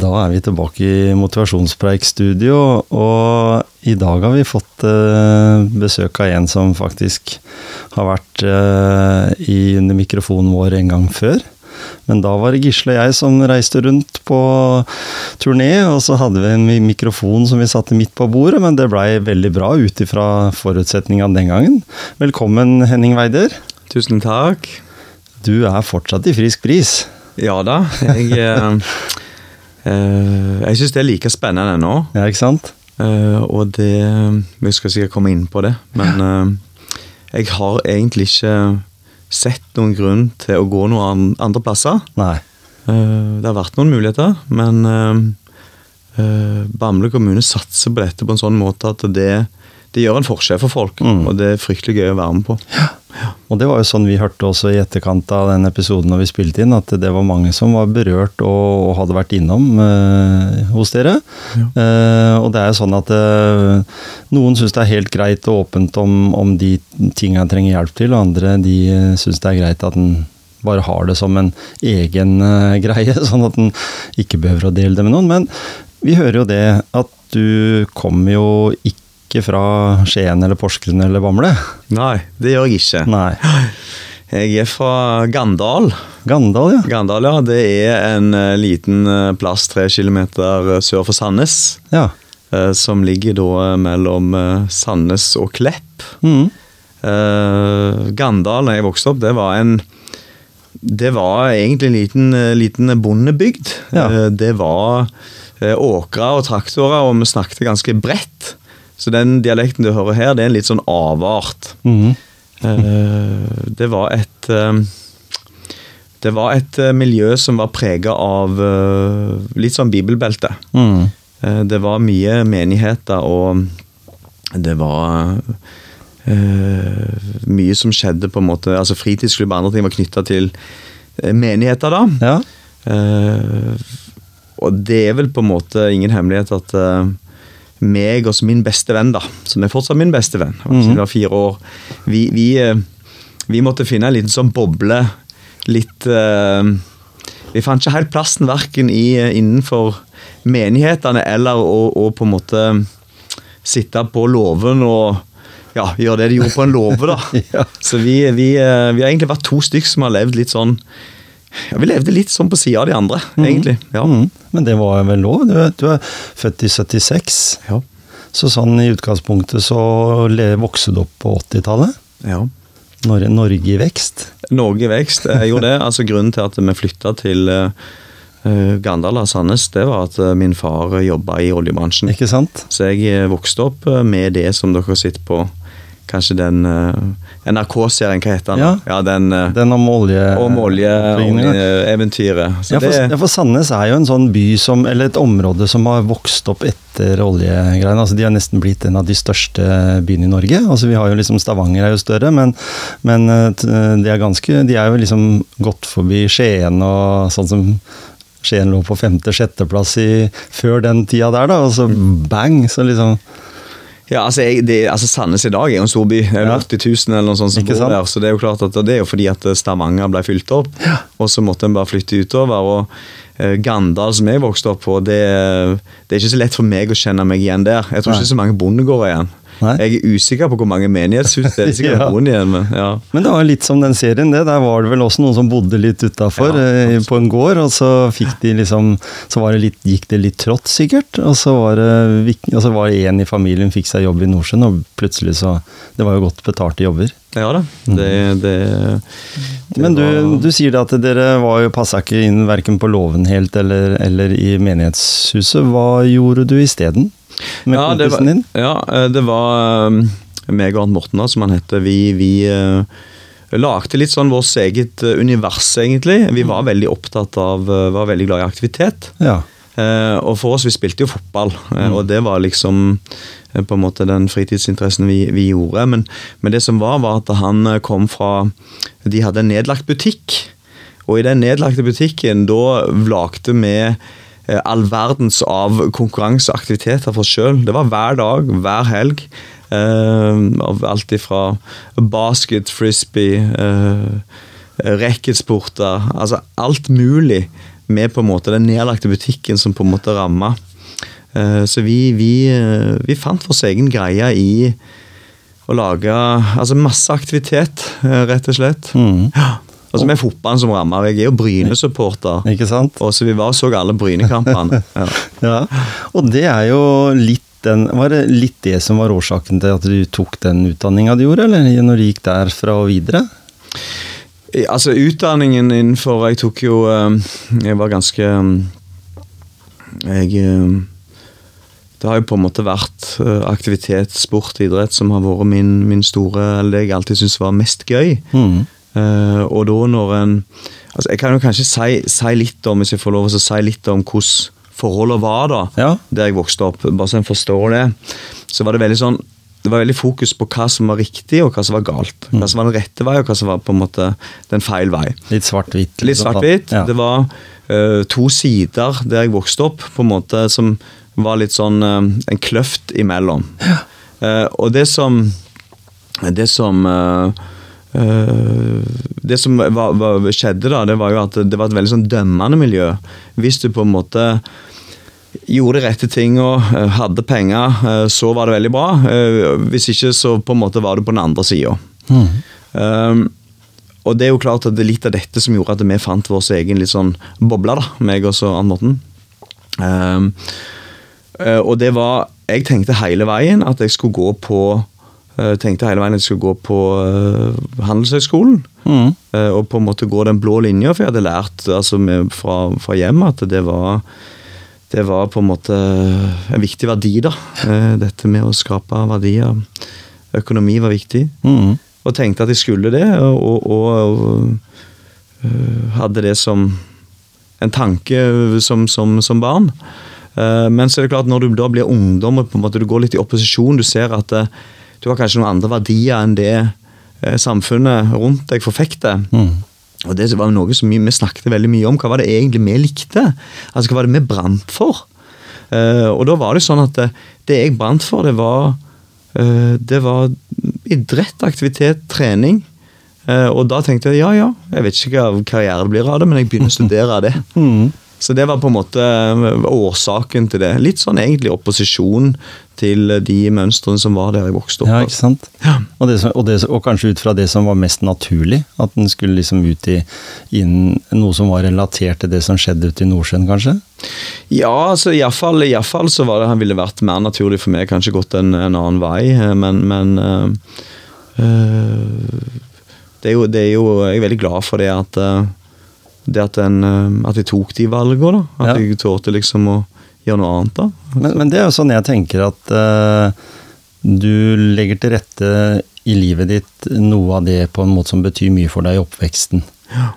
Da er vi tilbake i Motivasjonspreik-studio, og i dag har vi fått eh, besøk av en som faktisk har vært eh, i, under mikrofonen vår en gang før. Men da var det Gisle og jeg som reiste rundt på turné, og så hadde vi en mikrofon som vi satte midt på bordet, men det blei veldig bra ut ifra forutsetningene den gangen. Velkommen, Henning Weider. Tusen takk. Du er fortsatt i frisk bris. Ja da. Jeg eh, jeg syns det er like spennende nå. Ja, ikke sant? Uh, og det Vi skal sikkert komme inn på det, men uh, jeg har egentlig ikke sett noen grunn til å gå noen andre plasser. Nei. det har vært noen muligheter, men Bamble kommune satser på dette på en sånn måte at det, det gjør en forskjell for folk. Mm. Og det er fryktelig gøy å være med på. Ja. Og det var jo sånn vi hørte også i etterkant av den episoden når vi spilte inn, at det var mange som var berørt og, og hadde vært innom eh, hos dere. Ja. Eh, og det er jo sånn at eh, noen syns det er helt greit og åpent om, om de tingene en trenger hjelp til, og andre de syns det er greit at en bare har det som en egen uh, greie, sånn at en ikke behøver å dele det med noen. Men vi hører jo det at du kommer jo ikke ikke fra Skien eller Porsgrunn eller Bamble? Nei, det gjør jeg ikke. Nei. Jeg er fra Gandal. Gandal, ja. Gandal, ja. Det er en uh, liten uh, plass tre kilometer uh, sør for Sandnes. Ja. som ligger da mellom Sandnes og Klepp. Mm. Gandal, da jeg vokste opp, det var en Det var egentlig en liten, liten bondebygd. Ja. det var åkre og traktorer, og vi snakket ganske bredt. Så den dialekten du hører her, det er en litt sånn avart. Mm. det var et uh, Det var et eh, miljø som var prega av litt sånn bibelbelte. Mm. det var mye menigheter, og det var mye som skjedde på en måte altså Fritidsklubb og andre ting var knytta til menigheter, da. Ja. og det er vel på en måte ingen hemmelighet at meg og min beste venn, da, som er fortsatt min beste venn, mm jeg var fire år, vi, vi, eh, vi, måtte finne en liten sånn boble. Litt uh, Vi fant ikke helt plassen verken i, eh, innenfor menighetene eller å, å, på en måte sitte på låven og ja, gjøre det de gjorde på en låve, da. ja. Så vi, vi, vi, har egentlig vært to stykker som har levd litt sånn ja, Vi levde litt sånn på sida av de andre, mm. egentlig. ja. Mm. Men det var vel lov? Du, du, er født i 76. Ja. Så sånn i utgangspunktet så vokste du opp på 80-tallet? Ja. Norge, Norge, i vekst? Norge i vekst, jeg gjorde det. altså Grunnen til at vi flytta til uh, Gandal og Sandnes, det var at uh, min far jobba i oljebransjen. Ikke sant? Så jeg vokste opp med det som dere sitter på kanskje den uh, NRK-serien, hva heter den? Ja, ja den, uh, den om olje... Om oljeeventyret. Olje ja, ja, for Sandnes er jo en sånn by som, eller et område som har vokst opp etter oljegreiene. Altså, de har nesten blitt en av de største byene i Norge. Altså, vi har jo liksom Stavanger er jo større, men, men uh, de er ganske De er jo liksom gått forbi Skien og sånn som Skien lå på femte-sjetteplass før den tida der, da, og så bang, så liksom ja, altså, jeg, det, altså Sandnes i dag er jo en stor by. Det er jo 80 000 eller noe sånt som bor der. Så det er jo klart at det er jo fordi at Stavanger ble fylt opp, ja. og så måtte en bare flytte utover. og uh, Gandal, som jeg vokste opp på, det, det, er ikke så lett for meg å kjenne meg igjen der. Jeg tror Nei. ikke så mange bondegårder igjen. Nei. Jeg er usikker på hvor mange menighetshus det er sikkert ja. igjen. Men, ja. men det var litt som den serien, det. Der var det vel også noen som bodde litt utafor ja, eh, på en gård, og så fikk de liksom Så det litt, gikk det litt trått, sikkert. Og så var det og så var det en i familien fikk seg jobb i Nordsjøen, og plutselig så Det var jo godt betalte jobber. Ja da. Det, det, det Men du, var... du, sier at dere var jo passa ikke inn verken på låven helt eller, eller i menighetshuset. Hva gjorde du isteden? Med ja, kompisen var, din? Ja, eh, det var um, meg og Arnt Morten, som han heter. Vi, vi uh, lagde litt sånn vårt eget univers, egentlig. Vi var veldig opptatt av Var veldig glad i aktivitet. Ja. Eh, og for oss, vi spilte jo fotball, eh, og det var liksom eh, på en måte den fritidsinteressen vi, vi gjorde. Men, men, det som var, var at han eh, kom fra De hadde en nedlagt butikk. Og i den nedlagte butikken, da lagde vi eh, all verdens av konkurranseaktiviteter for oss sjøl. Det var hver dag, hver helg. Uh, alt ifra basket, frisbee, uh, racketsporter Altså alt mulig med på en måte den nedlagte butikken som på en måte ramma. Så vi, vi, vi, fant vår egen greie i å lage altså masse aktivitet, rett og slett. Mm. Ja. Altså Med fotballen som rammer. Jeg er jo Bryne-supporter. Ikke sant? Og så Vi var så alle Bryne-kampene. Ja. ja. Og det er jo litt den, Var det litt det som var årsaken til at du tok den utdanninga du gjorde, eller når du gikk derfra og videre? Altså, utdanningen innenfor Jeg tok jo eh, Jeg var ganske Jeg eh, Det har jo på en måte vært eh, aktivitet, sport, idrett som har vært min, min store Eller det jeg alltid syntes var mest gøy. Mm. Og da når en altså Jeg kan jo kanskje si, si, litt om hvis jeg får lov å si litt om hvordan forholdet var da, ja. der jeg vokste opp. Bare så en forstår det. Så var det veldig sånn det var veldig fokus på hva som var riktig og hva som var galt. Hva som var den rette vei og hva som var på en måte den feil vei. Litt svart-hvitt? Litt liksom. svart-hvitt. Ja. Det var uh, to sider der jeg vokste opp, på en måte som var litt sånn uh, en kløft imellom. Ja. Uh, og det som Det som det som var, var, skjedde da, det var jo at det var et veldig sånn dømmende miljø. Hvis du på en måte gjorde de rette tinga, eh, hadde penger, eh, så var det veldig bra. Eh, hvis ikke, så på en måte var du på den andre sida. Mm. Um, og det er jo klart at det er litt av dette som gjorde at vi fant vår egen litt sånn boble, da, meg og så Ann Morten. Um, og det var Jeg tenkte hele veien at jeg skulle gå på tenkte hele veien at jeg skulle gå på uh, Handelshøyskolen. Mm. Uh, og på en måte gå den blå linja, for jeg hadde lært altså, med, fra, fra hjemmet at det var det var på en måte en viktig verdi, da. Eh, dette med å skape verdier. Økonomi var viktig. Mm. Og tenkte at jeg skulle det, og, og, og eh, hadde det som en tanke som, som, som, barn. Eh, men så er det klart, når du da blir ungdom og på en måte du går litt i opposisjon, du ser at du har kanskje noen andre verdier enn det samfunnet rundt deg forfekter. Mm og det var noe som vi, vi, snakket veldig mye om. Hva var det egentlig vi likte? Altså, Hva var det vi brant for? Uh, og da var det sånn at det, det jeg brant for, det var, uh, det var idrett, aktivitet, trening. Uh, og da tenkte jeg ja, ja, jeg vet ikke hva karriere det blir av det, men jeg begynner å studere det. Mm. Så det var på en måte årsaken til det. Litt sånn egentlig opposisjon til de mønstrene som var der jeg vokste opp. Ja, ikke sant? Ja. Og, det, og, det, og, kanskje ut fra det som var mest naturlig? At den skulle liksom ut i inn, noe som var relatert til det som skjedde ute i Nordsjøen, kanskje? Ja, altså iallfall fall så var det han ville vært mer naturlig for meg, kanskje gått en, en annen vei, men, men øh, det, er jo, det, er jo, Jeg er veldig glad for det at, det at, den, at jeg tok de valgene. At ja. jeg torde liksom å gjøre noe annet, da. Men, men, det er jo sånn jeg tenker at uh, du legger til rette i livet ditt noe av det på en måte som betyr mye for deg i oppveksten.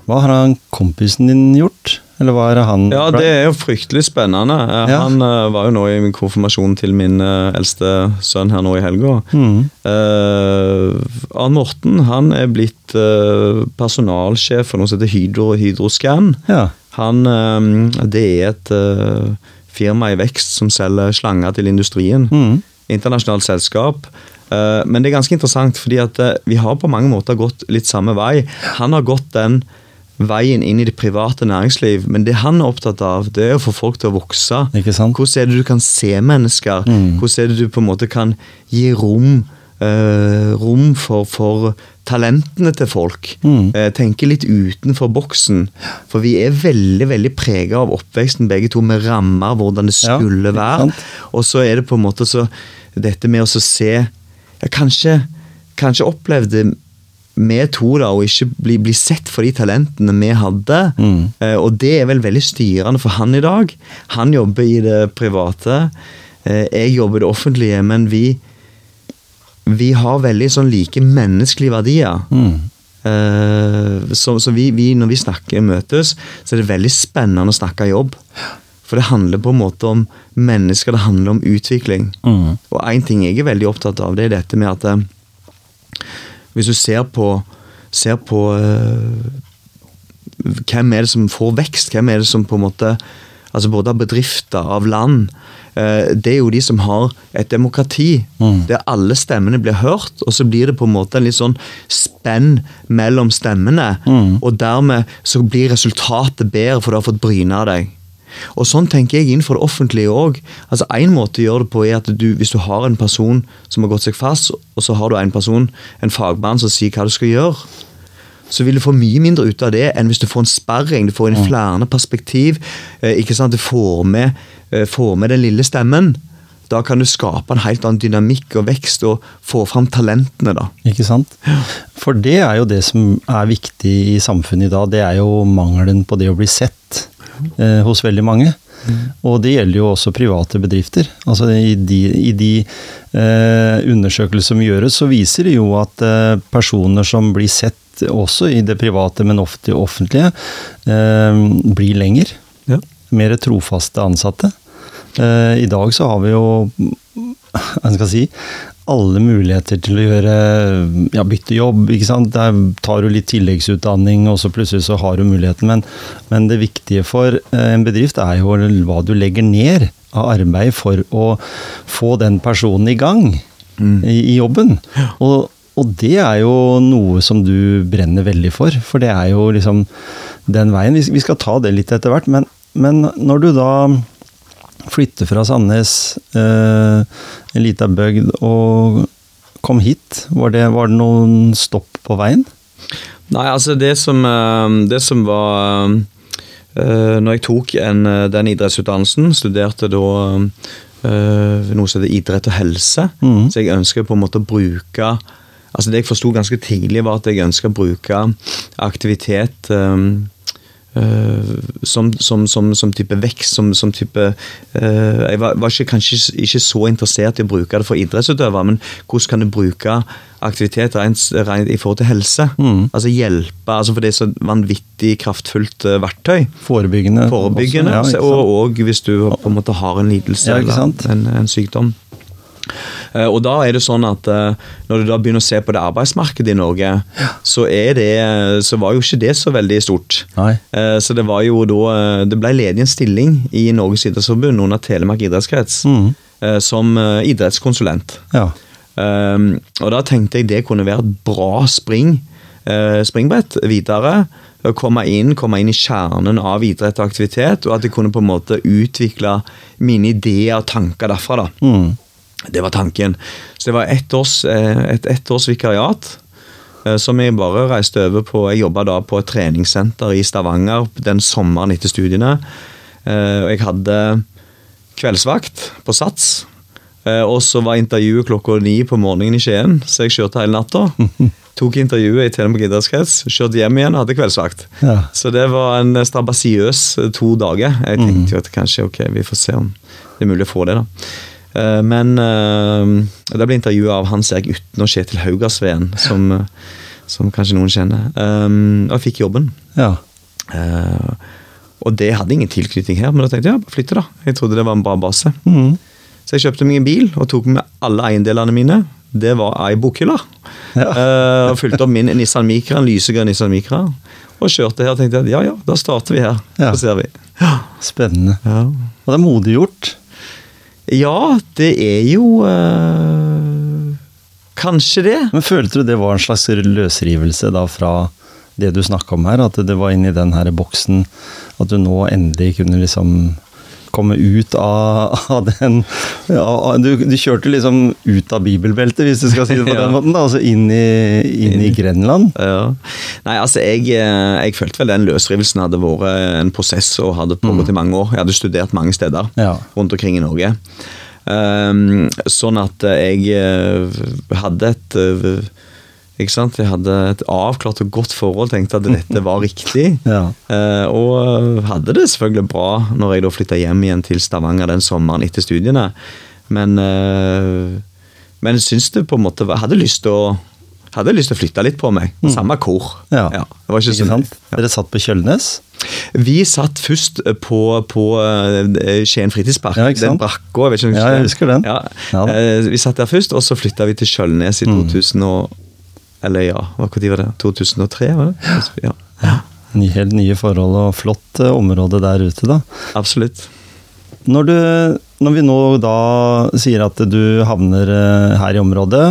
Hva har han kompisen din gjort? Eller hva er det han Ja, det er jo fryktelig spennende. Eh, ja. Han uh, var jo nå i min konfirmasjon til min uh, eldste sønn her nå i helga. Mm. Uh, Arn Morten han er blitt personalsjef for noe som heter Hydro Hydroscan. Ja. Han, det er et firma i vekst som selger slanger til industrien. Mm. Internasjonalt selskap. Eh, men det er ganske interessant, fordi at eh, vi har på mange måter gått litt samme vei. Han har gått den veien inn i det private næringsliv, men det han er opptatt av, det er å få folk til å vokse. Hvordan er det du kan se mennesker? Mm. Hvordan er det du på en måte kan gi rom, uh, rom for, for talentene til folk. Mm. Eh, tenke litt utenfor boksen. For vi er veldig veldig prega av oppveksten, begge to, med rammer, hvordan det skulle ja, være. Og så er det på en måte så dette med å se ja, kanskje, kanskje opplevde vi to da, å ikke bli, bli, sett for de talentene vi hadde. Mm. Eh, og det er vel veldig styrende for han i dag. Han jobber i det private. Eh, jeg jobber i det offentlige, men vi vi har veldig sånn like menneskelige verdier. Mm. Eh, så, så vi, vi, når vi snakker møtes, så er det veldig spennende å snakke jobb. For det handler på en måte om mennesker, det handler om utvikling. Mm. Og én ting jeg er veldig opptatt av, det er dette med at eh, hvis du ser på, ser på uh, hvem er det som får vekst, hvem er det som på en måte altså Både av bedrifter, av land. Uh, Det er jo de som har et demokrati, Mm. der alle stemmene blir hørt. Og så blir det på en måte en litt sånn spenn mellom stemmene. Mm. Og dermed så blir resultatet bedre, for du har fått bryna deg. Og sånn tenker jeg innenfor det offentlige òg. Altså, en måte å gjøre det på er at du, hvis du har en person som har gått seg fast, og så har du en person, en fagmann, som sier hva du skal gjøre, så vil du få mye mindre ut av det enn hvis du får en sperring. Du får inn flere perspektiv. Eh, ikke sant? Du får med, eh, får med den lille stemmen. Da kan du skape en helt annen dynamikk og vekst og få fram talentene. da. Ikke sant? For det er jo det som er viktig i samfunnet i dag. Det er jo mangelen på det å bli sett eh, hos veldig mange. Og det gjelder jo også private bedrifter. Altså I de, i de eh, undersøkelser som gjøres, så viser det jo at eh, personer som blir sett også i det private, men ofte i offentlige, eh, blir lenger. Ja. Mer trofaste ansatte. Eh, I dag så har vi jo hva skal jeg si, alle muligheter til å gjøre ja, bytte jobb. ikke sant? Der tar du litt tilleggsutdanning, og så plutselig så har du muligheten. Men, men det viktige for eh, en bedrift er jo hva du legger ned av arbeid for å få den personen i gang i, i jobben. Og, og det er jo noe som du brenner veldig for, for det er jo liksom den veien. Vi, vi skal ta det litt etter hvert, men, men når du da flytte fra Sandnes, eh, en lita bygd, og kom hit? Var det, var det noen stopp på veien? Nei, altså det som, eh, det som var eh, Når jeg tok en, eh, den idrettsutdannelsen, studerte da noe som heter idrett og helse, mm. så jeg ønsker på en måte å bruke Altså Det jeg forsto ganske tidlig, var at jeg ønsker å bruke aktivitet eh, som, som, som, som type vekst, som, som type eh, Jeg var, var ikke, kanskje ikke så interessert i å bruke det for idrettsutøvere, men hvordan kan du bruke aktivitet rent, rent i forhold til helse? Mm. Altså hjelpe, altså for det er så vanvittig kraftfullt eh, verktøy. Forebyggende. Forebyggende, også, ja, og, og hvis du på en måte har en lidelse Ja, eller en, en sykdom. Eh, Og da er det sånn at eh, Når du da begynner å se på det arbeidsmarkedet i Norge, så, er det, så var jo ikke det så veldig stort. Nei. Eh, Så det var jo da eh, Det ble ledig en stilling i Norges idrettsforbund under Telemark idrettskrets eh, som eh, idrettskonsulent. Ja. Um, og da tenkte jeg det kunne være et bra spring, eh, springbrett videre. Komme inn, komme inn i kjernen av idrett og aktivitet, og at jeg kunne på en måte utvikle mine ideer og tanker derfra. da. Mm. Det var tanken. Så det var ett års, eh, et ett års vikariat. eh, Som jeg bare reiste over på Jeg jobba da på et treningssenter i Stavanger den sommeren etter studiene. Eh, Og jeg hadde kveldsvakt på Sats. Og så var intervjuet klokka ni på morgenen i Skien, så jeg kjørte hele natta. Tok intervjuet i Telemark idrettskrets, kjørte hjem igjen og hadde kveldsvakt. Ja. Så det var en strabasiøs to dager. Jeg tenkte jo at kanskje ok, vi får se om det er mulig å få det. da. Eh, Men eh, det ble intervjuet av Hans Erik Utne og Kjetil Haugasveen, som, eh, som kanskje noen kjenner. Og jeg fikk jobben. ja. Og det hadde ingen tilknytning her, men da tenkte jeg ja, flytte, da. Jeg trodde det var en bra base. Mm. Så jeg kjøpte meg en bil og tok med alle eiendelene mine. Det var ei bokhylle. Ja. uh, og fulgte opp min Nissan Micra, en lysegrønn Nissan Micra. Og kjørte her og tenkte at ja ja, da starter vi her. Ja. Så ser vi. Spennende. Ja. Og det er modig gjort. Ja, det er jo eh, Kanskje det. Men følte du det var en slags løsrivelse da fra det du snakka om her? At det var inni den her boksen At du nå endelig kunne liksom komme ut av, av den ja, du, du kjørte liksom ut av bibelbeltet, hvis du skal si det på Ja. den måten. da, Altså inn i, inn i Grenland. Ja. Nei, altså jeg, eh, jeg følte vel den løsrivelsen hadde vært en prosess og hadde pågått i mange år. Jeg hadde studert mange steder Ja. rundt omkring i Norge. Um, sånn at jeg eh, hadde et eh, ikke sant? Jeg hadde et avklart og godt forhold, tenkte at dette var riktig. Ja. Eh, og hadde det selvfølgelig bra når jeg da flytta hjem igjen til Stavanger den sommeren etter studiene. Men, eh, men syns det på en måte var- hadde lyst til å hadde lyst til å flytte litt på meg. Samme kor. Ja. Ja. det var ikke Ikke sant? Ja. Dere satt på Kjølnes? Vi satt først på, på eh, Skien fritidspark. Ja, den brakka. Jeg vet ikke om jeg husker den. Ja. Mm. Eh, Vi satt der først, og så flytta vi til Kjølnes i 2000 og Eller ja, hva når var det? 2003, var det? Ja, ja. helt nye forhold og flott eh, område der ute, da. absolutt. Når, du, når vi nå da sier at du havner eh, her i området,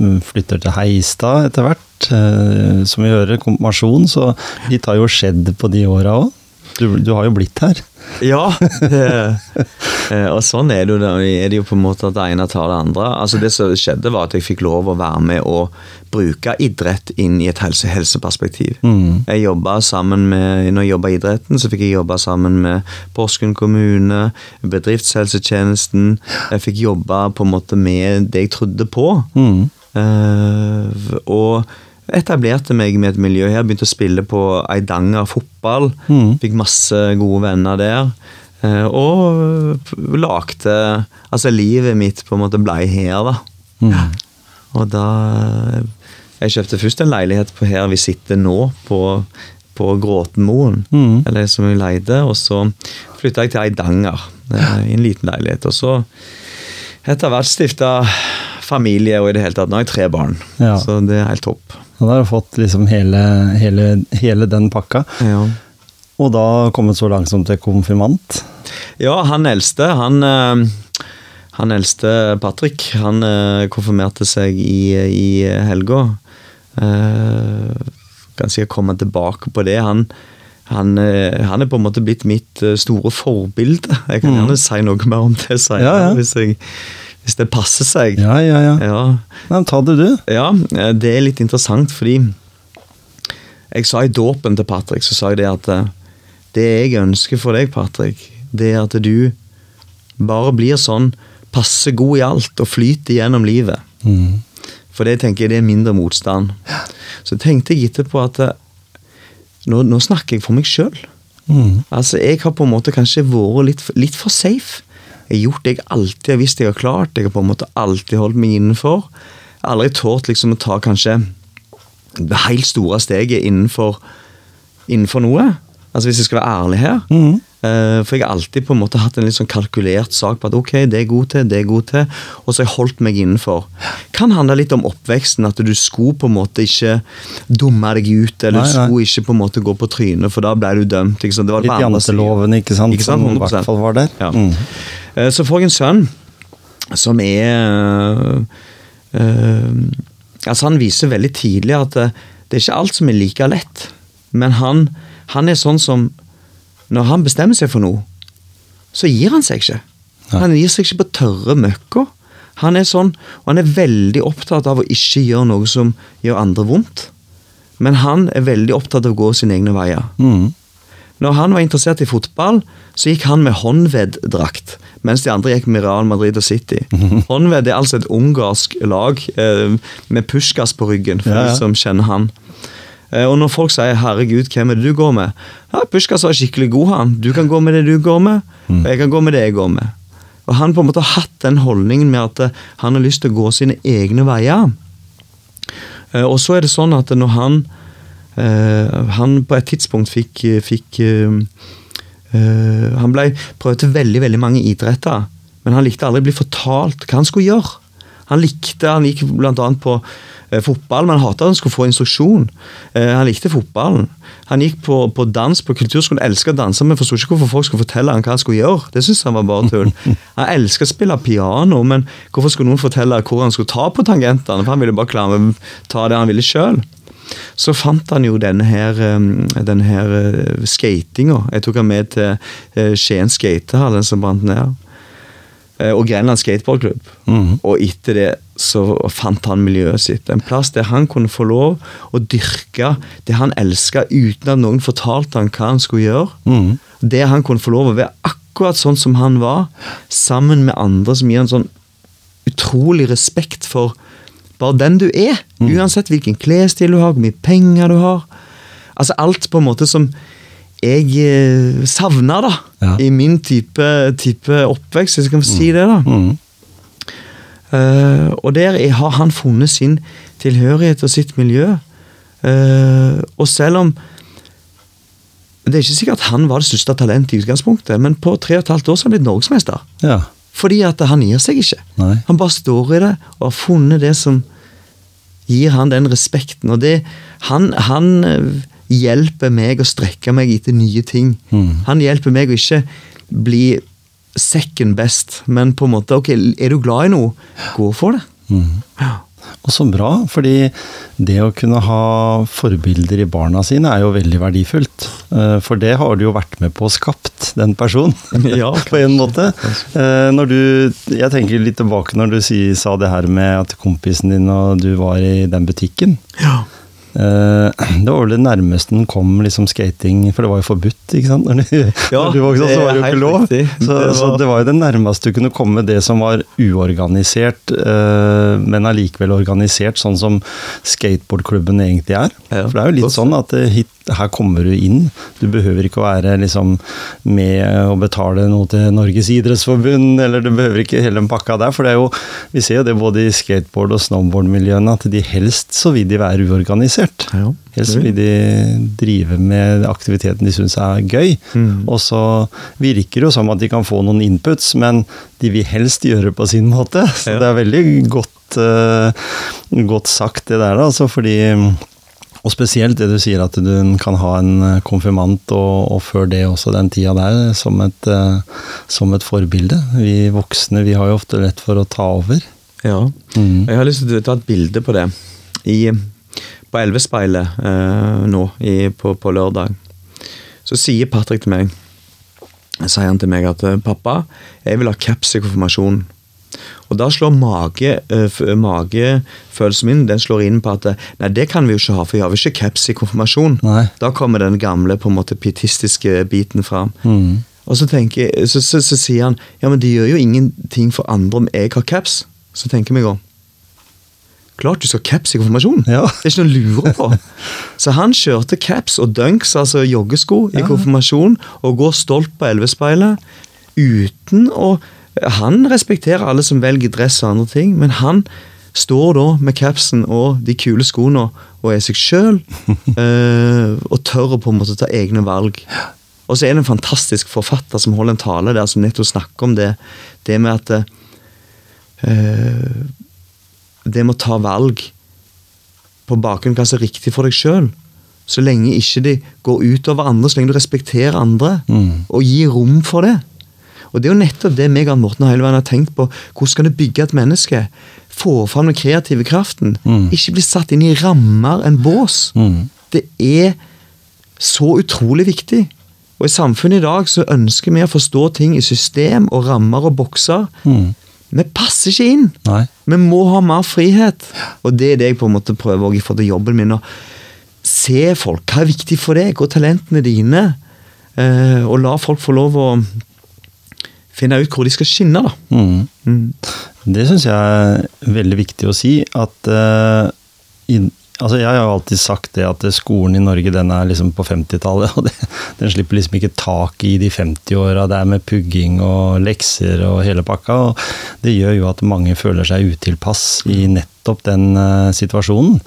mm, flytter til Heistad etter hvert, eh, som vi hører, konfirmasjon, så litt har jo skjedd på de åra òg. Du, du har jo blitt her. Ja, eh, og sånn er det, jo, er det jo på en måte at det ene tar det andre. Altså Det som skjedde, var at jeg fikk lov å være med og bruke idrett inn i et helse helseperspektiv. Mm. Jeg jobbet sammen med, Når jeg jobba i idretten, så fikk jeg jobbe sammen med Porsgrunn kommune, bedriftshelsetjenesten. Jeg fikk jobbe på en måte med det jeg trodde på. Mm. Uh, og etablerte meg med et miljø her. Begynte å spille på Eidanger fotball. Mm. Fikk masse gode venner der. eh, og lagde Altså, livet mitt på en måte blei her, da. Mm. Og da Jeg kjøpte først en leilighet på her vi sitter nå, på, på Gråtenmoen. Mm. Eller som vi leide. Og så flytta jeg til Eidanger, eh, i en liten leilighet. Og så etter hvert stifta familie, og i det hele tatt Nå har jeg tre barn. Ja. Så det er helt topp. Og da har du fått liksom hele, hele, hele den pakka. Ja. Og da kommet så langt som til konfirmant. Ja, han eldste, han eh, Han eldste, Patrick, han eh, konfirmerte seg i, i helga. Eh, Kan sikkert komme tilbake på det. Han, han, han er på en måte blitt mitt store forbilde. Jeg kan Mm. gjerne si noe mer om det senere, Ja, ja. Hvis, jeg, hvis det passer seg. Ja, ja, ja. Ja. Nei, men ta det, du. Ja, eh, det er litt interessant, fordi jeg sa i dåpen til Patrick, så sa jeg det at eh, det jeg ønsker for deg, Patrick, det er at du bare blir sånn passe god i alt og flyter gjennom livet. Mm. For det tenker jeg det er mindre motstand. Så tenkte jeg etterpå at eh, nå, nå snakker jeg for meg sjøl. Mm. Altså, jeg har på en måte kanskje vært litt, litt for safe. Jeg har gjort det jeg alltid har visst jeg har klart. Jeg har på en måte alltid holdt meg innenfor. Jeg har aldri tålt liksom å ta kanskje det helt store steget innenfor, innenfor noe. Altså Hvis jeg skal være ærlig her. Mm. Eh, for jeg har alltid på en måte hatt en litt sånn kalkulert sak på at ok, det er jeg god til, det er jeg god til, og så har jeg holdt meg innenfor. Kan handle litt om oppveksten, at du skulle på en måte ikke dumme deg ut, eller Nei, du nei. skulle ikke på en måte gå på trynet, for da ble du dømt. Ikke sant? Det var Litt janteloven, ikke sant? Ikke sant? Som i hvert fall var der. Ja. Mm. Eh, Så får jeg en sønn som er øh, øh, Altså, han viser veldig tidlig at det er ikke alt som er like lett. Men han, han er sånn som Når han bestemmer seg for noe, så gir han seg ikke. Han gir seg ikke på tørre møkka. Han er sånn, og han er veldig opptatt av å ikke gjøre noe som gjør andre vondt. Men han er veldig opptatt av å gå sine egne veier. Mm. Når han var interessert i fotball, så gikk han med håndveddrakt, mens de andre gikk med Real Madrid og City. Håndved er altså et ungarsk lag eh, med pushkas på ryggen, for Ja, ja. de som kjenner han. Eh, og når folk sier 'herregud, hvem er det du går med'? Ja, Pushkas var skikkelig god, han. Du kan gå med det du går med, og jeg kan gå med det jeg går med. Og han på en måte har hatt den holdningen med at eh, han har lyst til å gå sine egne veier. Eh, Og så er det sånn at når han Han på et tidspunkt fikk, fikk Han ble prøvd til veldig veldig mange idretter, men han likte aldri å bli fortalt hva han skulle gjøre. Han likte, han gikk annet på eh, fotball, men han hatet at han skulle få instruksjon. Eh, han likte fotballen. Han gikk på, på dans på kulturskolen, elsket å danse, men forsto ikke hvorfor folk skulle fortelle han hva han skulle gjøre. Det syntes han var bare tull. Han elsket å spille piano, men hvorfor skulle noen fortelle hvor han skulle ta på tangentene? For han ville bare klare å ta det han ville sjøl. Så fant han jo denne her, denne her uh, skatinga. Jeg tok han med til uh, Skien skatehall, den som brant ned. Eh, Og Grenland skateboardklubb. Mhm. Og etter det så fant han miljøet sitt. En plass der han kunne få lov å dyrke det han elska, uten at noen fortalte han hva han skulle gjøre. Mhm. Der han kunne få lov å være akkurat sånn som han var, sammen med andre som gir en sånn utrolig respekt for bare den du er. Uansett hvilken klesstil du har, hvor mye penger du har. Altså alt på en måte som jeg eh, savna da, Ja. i min type, type oppvekst, hvis jeg kan si det. da. Mm. Uh, og der er- har han funnet sin tilhørighet og sitt miljø. Uh, og selv om Det er ikke sikkert han var det største talentet i utgangspunktet, men på tre og et halvt år så har han blitt norgesmester. Ja. Fordi at han gir seg ikke. Nei. Han bare står i det og har funnet det som gir han den respekten. Og det, han, han hjelper meg å strekke meg etter nye ting. Mm. Han hjelper meg å ikke bli second best, men på en måte ok, er du glad i noe, gå for det. Mm. Ja. Og så bra, fordi det å kunne ha forbilder i barna sine er jo veldig verdifullt. Eh, For det har du jo vært med på å skapt, den personen. Ja, på en måte. Eh, Når du, jeg tenker litt tilbake når du sa det her med at kompisen din og du var i den butikken. Ja. Eh, Det var vel det nærmeste den kom liksom skating, for det var jo forbudt, ikke sant? Når du, Ja, når du vokste så var det jo ikke lov. Så, Det så var- det var jo det nærmeste du kunne komme det som var uorganisert, eh, men allikevel organisert, sånn som skateboardklubben egentlig er. Ja, For det er jo litt sånn at eh, hit, her kommer du inn. Du behøver ikke å være liksom med og betale noe til Norges idrettsforbund, eller du behøver ikke hele den pakka der. For det er jo, vi ser jo det både i skateboard- og snowboardmiljøene, at de helst så vil de være uorganisert. Ja, Helst vil de drive med aktiviteten de syns er gøy. Mm. Og så virker det jo som at de kan få noen inputs, men de vil helst gjøre det på sin måte. Så Ja. det er veldig godt, uh, godt sagt, det der. Altså, fordi og spesielt det du sier at du kan ha en eh, konfirmant, og, og før det også den tida der, som et, eh, som et forbilde. Vi voksne vi har jo ofte lett for å ta over. ja. Mm. Jeg har lyst til å ta et bilde på det. I, på Elvespeilet eh, nå i, på, på lørdag. Så sier Patrick til meg sier han til meg at eh, 'pappa, jeg vil ha caps i konfirmasjonen'. Og da slår mage, eh, magefølelsen min den slår inn på at nei, det kan vi jo ikke ha, for vi har jo ikke caps i konfirmasjon. Nei. Da kommer den gamle på en måte pietistiske biten fram. Mm. Og så, tenker, så, så, så sier han ja, men det gjør jo ingenting for andre om jeg har caps. Så tenker jeg meg om. Klart du skal ha caps i konfirmasjonen. Ja. Det er ikke noe å lure på. Så han kjørte caps og dunks, altså joggesko, i konfirmasjon, og går stolt på Elvespeilet uten å Han respekterer alle som velger dress og andre ting, men han står da med capsen og de kule skoene og er seg sjøl, og tør å på en måte ta egne valg. Og så er det en fantastisk forfatter som holder en tale der som nettopp snakker om det. Det med at eh, Det med å ta valg på bakgrunn av hva som er riktig for deg sjøl. Så lenge ikke de går utover andre, så lenge du respekterer andre Mm. og gir rom for det. Og Det er jo nettopp det meg og Morten hele veien har tenkt på. Hvordan skal du bygge et menneske? Få fram den kreative kraften. Mm. Ikke bli satt inn i rammer, en bås. Mm. Det er så utrolig viktig. Og i samfunnet i dag så ønsker vi å forstå ting i system og rammer og bokser. Mm. Vi passer ikke inn. Nei. Vi må ha mer frihet. Og det er det jeg på en måte prøver også i forhold til jobben min. Å se folk. Hva er viktig for deg? Er talentene dine? Eh, og la folk få lov å finne ut hvor de skal skinne, da. Mm. Mm. Det syns jeg er veldig viktig å si. At uh, i, altså Jeg har jo alltid sagt det at skolen i Norge den er liksom på 50-tallet. og det, Den slipper liksom ikke tak i de 50-åra. Det er med pugging og lekser og hele pakka. og Det gjør jo at mange føler seg utilpass i nettopp den uh, situasjonen.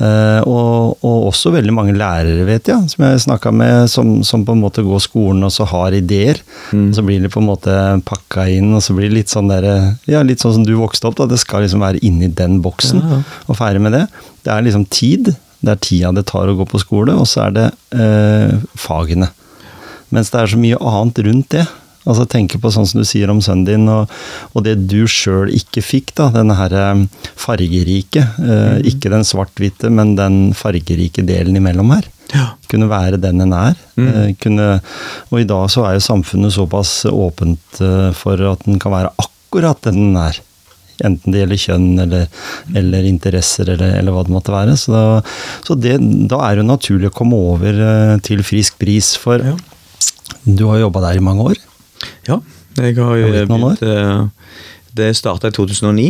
Uh, og, og også veldig mange lærere, vet jeg, som jeg snakka med, som, som på en måte går skolen og så har ideer. Mm. Så blir det på en måte pakka inn, og så blir det litt sånn der, ja, litt sånn som du vokste opp. da, Det skal liksom være inni den boksen, Ja, ja. og ferdig med det. Det er liksom tid. Det er tida det tar å gå på skole, og så er det uh, fagene. Mens det er så mye annet rundt det. Altså Tenke på sånn som du sier om sønnen din, og, og det du sjøl ikke fikk. da, Denne her eh, fargerike. Eh, Ikke den svart-hvite, men den fargerike delen imellom her. Ja. Kunne være den en er. Mm. Eh, kunne, og i dag så er jo samfunnet såpass åpent eh, for at den kan være akkurat den den er. Enten det gjelder kjønn eller, eller interesser eller, eller hva det måtte være. Så, da, så det, da er det jo naturlig å komme over eh, til frisk bris. For Ja. du har jobba der i mange år. Ja, jeg har jo begynt eh, Det starta i 2009.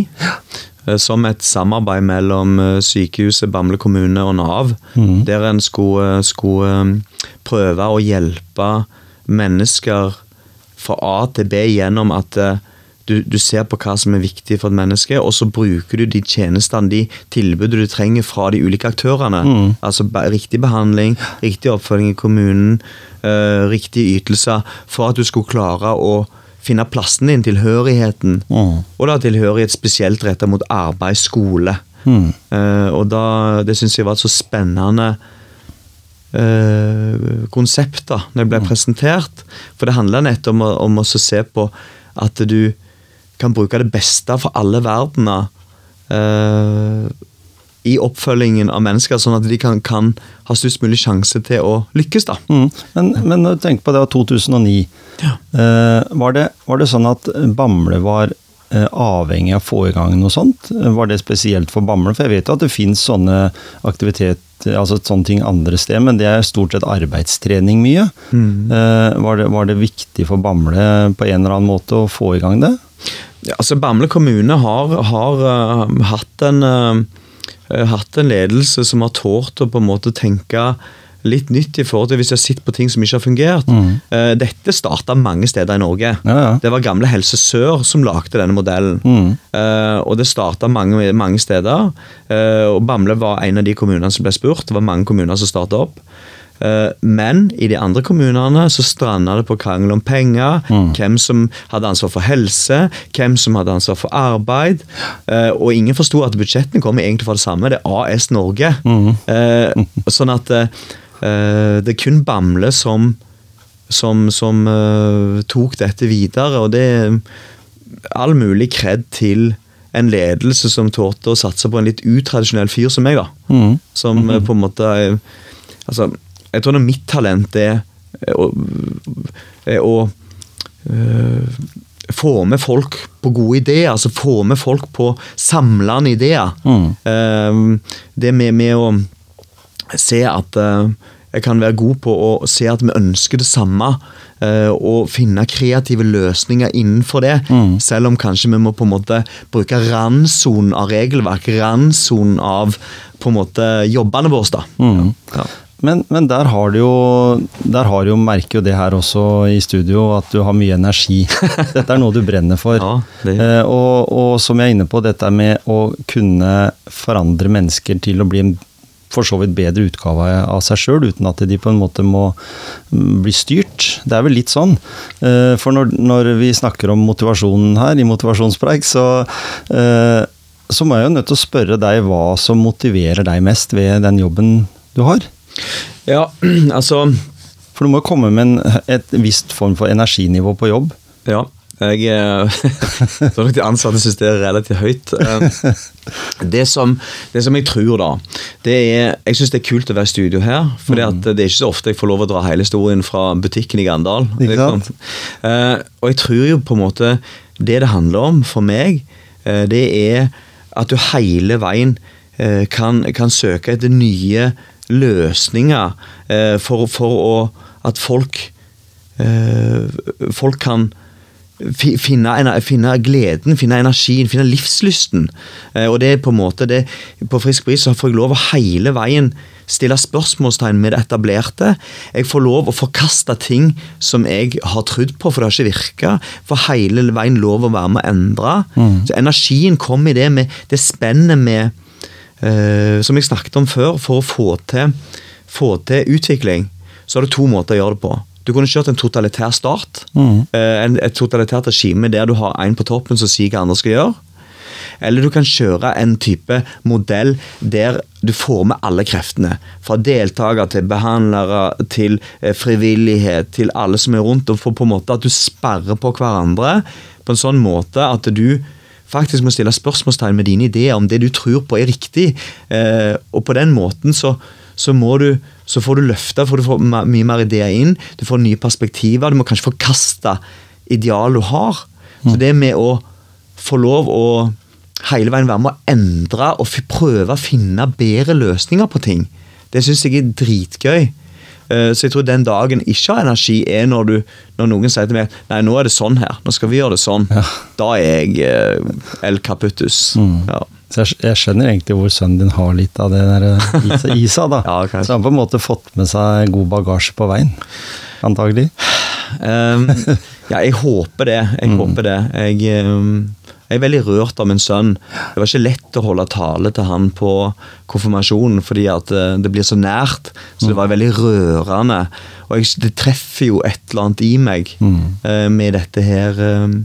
eh, Som et samarbeid mellom eh, sykehuset, Bamble kommune og Nav. Mm. Der en skulle, skulle prøve å hjelpe mennesker fra A til B gjennom at du, du, ser på hva som er viktig for et menneske, og så bruker du de tjenestene, de tilbudene du trenger fra de ulike aktørene. Mm. Altså riktig behandling, riktig oppfølging i kommunen, uh, riktige ytelser, for at du skulle klare å finne plassen din, tilhørigheten. Mm. Og da tilhørighet spesielt retta mot arbeid, skole. Mm. Uh, og da, det syns jeg var et så spennende uh, konsept da når det ble mm. presentert. For det handler nettopp om, om, å se på at du kan bruke det beste for alle verdener uh, i oppfølgingen av mennesker, sånn at de kan, kan, ha størst mulig sjanse til å lykkes. da. Mm. Men, men når du tenker på det av 2009, ja. uh, var, det, var, det, sånn at Bamble var uh, avhengig av å få i gang noe sånt? Var det spesielt for Bamble? For jeg vet jo at det fins sånne aktivitet, altså sånne ting andre steder, men det er stort sett arbeidstrening mye. Mm. Uh, var, det, var det viktig for Bamble på en eller annen måte å få i gang det? Ja, altså Bamble kommune har, har uh, hatt, en, uh, hatt en ledelse som har tålt å på en måte tenke litt nytt i forhold til hvis jeg sitter på ting som ikke har fungert. Mm. Uh, dette starta mange steder i Norge. Ja, ja. Det var gamle Helse Sør som lagde denne modellen. Mm. og det starta mange, mange, steder. og Bamble var en av de kommunene som ble spurt. Det var mange kommuner som starta opp. Eh, men i de andre kommunene så stranda det på krangel om penger. Mm. Hvem som hadde ansvar for helse, hvem som hadde ansvar for arbeid. Eh, og ingen forsto at budsjettene kom egentlig fra det samme. Det er AS Norge. Mm. Mm. Sånn at det er kun Bamble som, som, som tok dette videre. Og det er all mulig kred til en ledelse som tålte å satse på en litt utradisjonell fyr som meg. da. Mm. Som mm-hmm. på en måte Altså, jeg tror mitt talent er å, er å øh, få med folk på gode ideer. altså Få med folk på samlende ideer. Mm. Uh, det med, med, å se at uh, jeg kan være god på å se at vi ønsker det samme. Og finne kreative løsninger innenfor det. Mm. Selv om kanskje vi må på en måte bruke randsonen av regelverk. Randsonen av på en måte jobbene våre. Mm. Ja. Men, men, der har du jo Der har du jo merker jo det her også i studio, at du har mye energi. Dette er noe du brenner for. Ja, eh, og, og, som jeg er inne på, dette med å kunne forandre mennesker til å bli en for så vidt bedre utgave av seg sjøl, uten at de på en måte må mm, bli styrt. Det er vel litt sånn. Eh, for når, når vi snakker om motivasjonen her, i motivasjonspreik, så eh, så må jeg jo nødt til å spørre deg hva som motiverer deg mest ved den jobben du har? Ja, altså For du må komme med en, et visst form for energinivå på jobb? Ja. Jeg tror nok de ansatte syns det er relativt høyt. Eh, det som, det som, jeg tror, da det er, Jeg syns det er kult å være i studio her. For mm. det er ikke så ofte jeg får lov å dra hele historien fra butikken i Gandal. Liksom. Og jeg tror jo på en måte det det handler om for meg, eh, det er at du hele veien kan, kan søke etter nye løsninger eh, for, for å, at folk eh, Folk kan finne, finne, gleden, finne energien, finne livslysten. Eh, og det er på en måte det, På Frisk bris så får jeg lov å hele veien stille spørsmålstegn med det etablerte. Jeg får lov å forkaste ting som jeg har trodd på, for det har ikke virka. Får hele veien lov å være med å endre. Mm. Så Energien kommer i det med det spennet med som jeg snakket om før, for å få til, få til, utvikling, så er det to måter å gjøre det på. Du kunne kjørt en totalitær start. Mm. Eh, et totalitært regime der du har en på toppen som sier hva andre skal gjøre. Eller du kan kjøre en type modell der du får med alle kreftene. Fra deltakere til behandlere til eh, frivillighet til alle som er rundt. og for på en måte At du sperrer på hverandre på en sånn måte at du faktisk må stille spørsmålstegn med dine ideer, om det du tror på er riktig. Eh, og på den måten så, så, du, så får du løfta, for du får mye mer ideer inn. Du får nye perspektiver. Du må kanskje forkaste ideal du har. Så mm. det med å få lov å hele veien være med å endre og prøve å finne bedre løsninger på ting, det syns jeg er dritgøy. Eh, så jeg tror den dagen ikke har energi, er når, du, når noen sier til meg Nei, nå er det sånn her. Nå skal vi gjøre det sånn. Ja. Da er jeg eh, El Caputus. Mm. Ja. Så jeg, jeg, skjønner egentlig hvor sønnen din har litt av det der eh, isa, da. ja, så han på en måte fått med seg god bagasje på veien, antagelig. um, Ja, jeg håper det. Jeg håper det. Jeg, eh, jeg er veldig rørt av min sønn. Det var ikke lett å holde tale til han på konfirmasjonen, fordi at eh, det blir så nært. Så det var veldig rørende. Og jeg, det treffer jo et eller annet i meg mm. med dette her eh,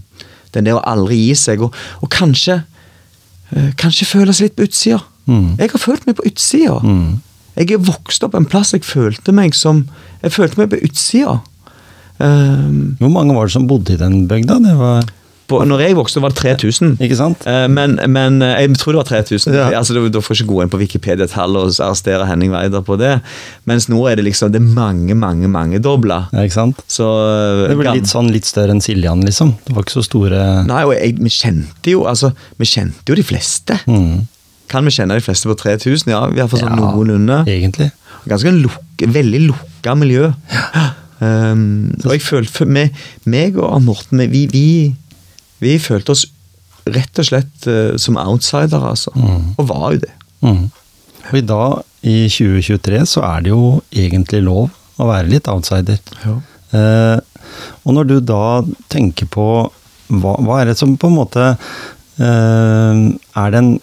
Den der å aldri gi seg. Og, og kanskje eh, Kanskje føle seg litt på utsida. Mm. Jeg har følt meg på utsida. Jeg er vokst opp en plass jeg følte meg som Jeg følte meg på utsida. Um, Hvor mange var det som bodde i den bygda? Det var, på, når jeg vokste, var det 3000. ikke sant? Eh, Men, men eh, jeg tror det var 3000. Ja. Altså, da- får jeg ikke gå inn på Wikipedia-tall og arrestere Henning Weider på det. Mens nå er det liksom det er mange, mange, mange dobla. Ja, ikke sant? Så eh, Det ble litt sånn litt større enn Siljan, liksom. Det var ikke så store Nei, og jeg, vi kjente jo altså, vi kjente jo de fleste. mm, Kan vi kjenne de fleste på 3000? Ja, i hvert fall sånn Ja. noenlunde. Egentlig. Ganske luk, veldig lukka miljø. Um, og jeg følte for meg, meg og Morten, vi, vi, vi følte oss rett og slett uh, som outsidere, altså. Og var jo det. Mm. Og i dag, i 2023, så er det jo egentlig lov å være litt outsider. Eh, og når du da tenker på hva, hva er det som på en måte uh, er den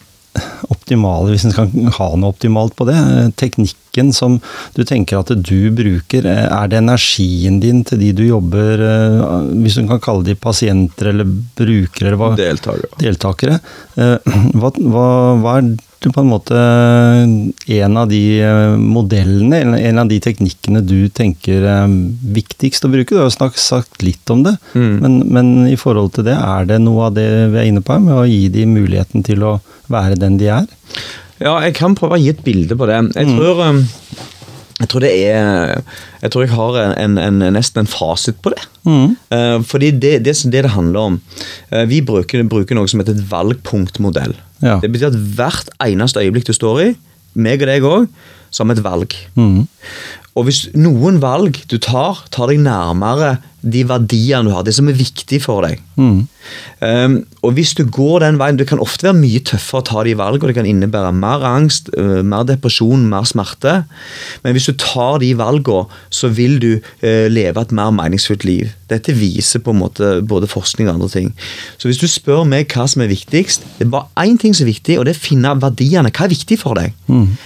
optimale, hvis en kan ha noe optimalt på det, eh, teknikken som du tenker at du bruker, eh, er det energien din til de du jobber, eh, hvis du kan kalle de pasienter eller brukere, eller hva, Deltakere. deltakere. Hva, hva, hva er det på en måte en av de eh, modellene, en av de teknikkene du tenker er viktigst å bruke? Du har jo snakket, sagt litt om det, Mm. men, men i forhold til det, er det noe av det vi er inne på her, med å gi dem muligheten til å være den de er? Ja, jeg kan prøve å gi et bilde på det. Jeg tror, um, jeg tror det er Jeg tror jeg har en, en, nesten en fasit på det. Mm. Eh, fordi det, det, det det handler om eh, Vi bruker, bruker noe som heter et valgpunktmodell. Ja. Det betyr at hvert eneste øyeblikk du står i, meg og deg òg, så har vi et valg. Mm. Og hvis noen valg du tar, tar deg nærmere de verdiene du har, det som er viktig for deg. Mm. Um, og hvis du går den veien, Det kan ofte være mye tøffere å ta de valgene. Det kan innebære mer angst, uh, mer depresjon, mer smerte. Men hvis du tar de valgene, så vil du uh, leve et mer meningsfullt liv. Dette viser på en måte både forskning og andre ting. Så hvis du spør meg hva som er viktigst, det er bare én ting som er viktig, og det er å finne verdiene. Hva er viktig for deg?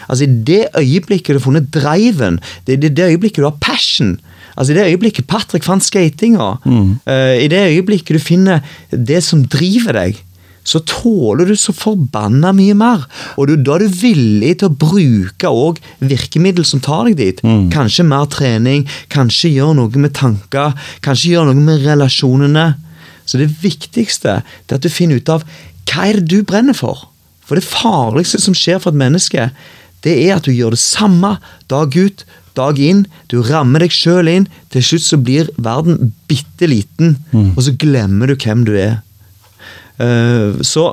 Altså I det øyeblikket du har funnet driven, det er det øyeblikket du har passion. Altså I det øyeblikket Patrick fant skatinga, eh, i det øyeblikket du finner det som driver deg, så tåler du så forbanna mye mer. Og du, da er du villig til å bruke òg virkemiddel som tar deg dit. Kanskje mer trening, kanskje gjøre noe med tanker, kanskje gjøre noe med relasjonene. Så det viktigste er at du finner ut av hva er det du brenner for. For det farligste som skjer for et menneske, det er at du gjør det samme dag ut, dag inn. Du rammer deg sjøl inn. Til slutt så blir verden bitte liten, og så glemmer du hvem du er. Uh, så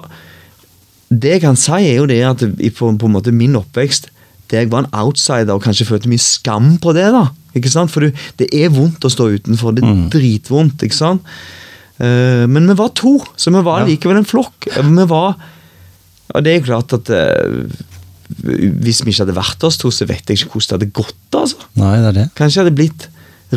det jeg kan si, er jo det at på, på en måte min oppvekst der jeg var en outsider og kanskje følte mye skam på det. da, ikke sant? For du, det er vondt å stå utenfor. Det er dritvondt. ikke sant? Uh, men vi var to, så vi var Ja. likevel en flokk. Vi var Og det er jo klart at eh, hvis vi ikke hadde vært oss to, så vet jeg ikke hvordan det hadde gått. altså. Nei, det er det. Kanskje jeg hadde blitt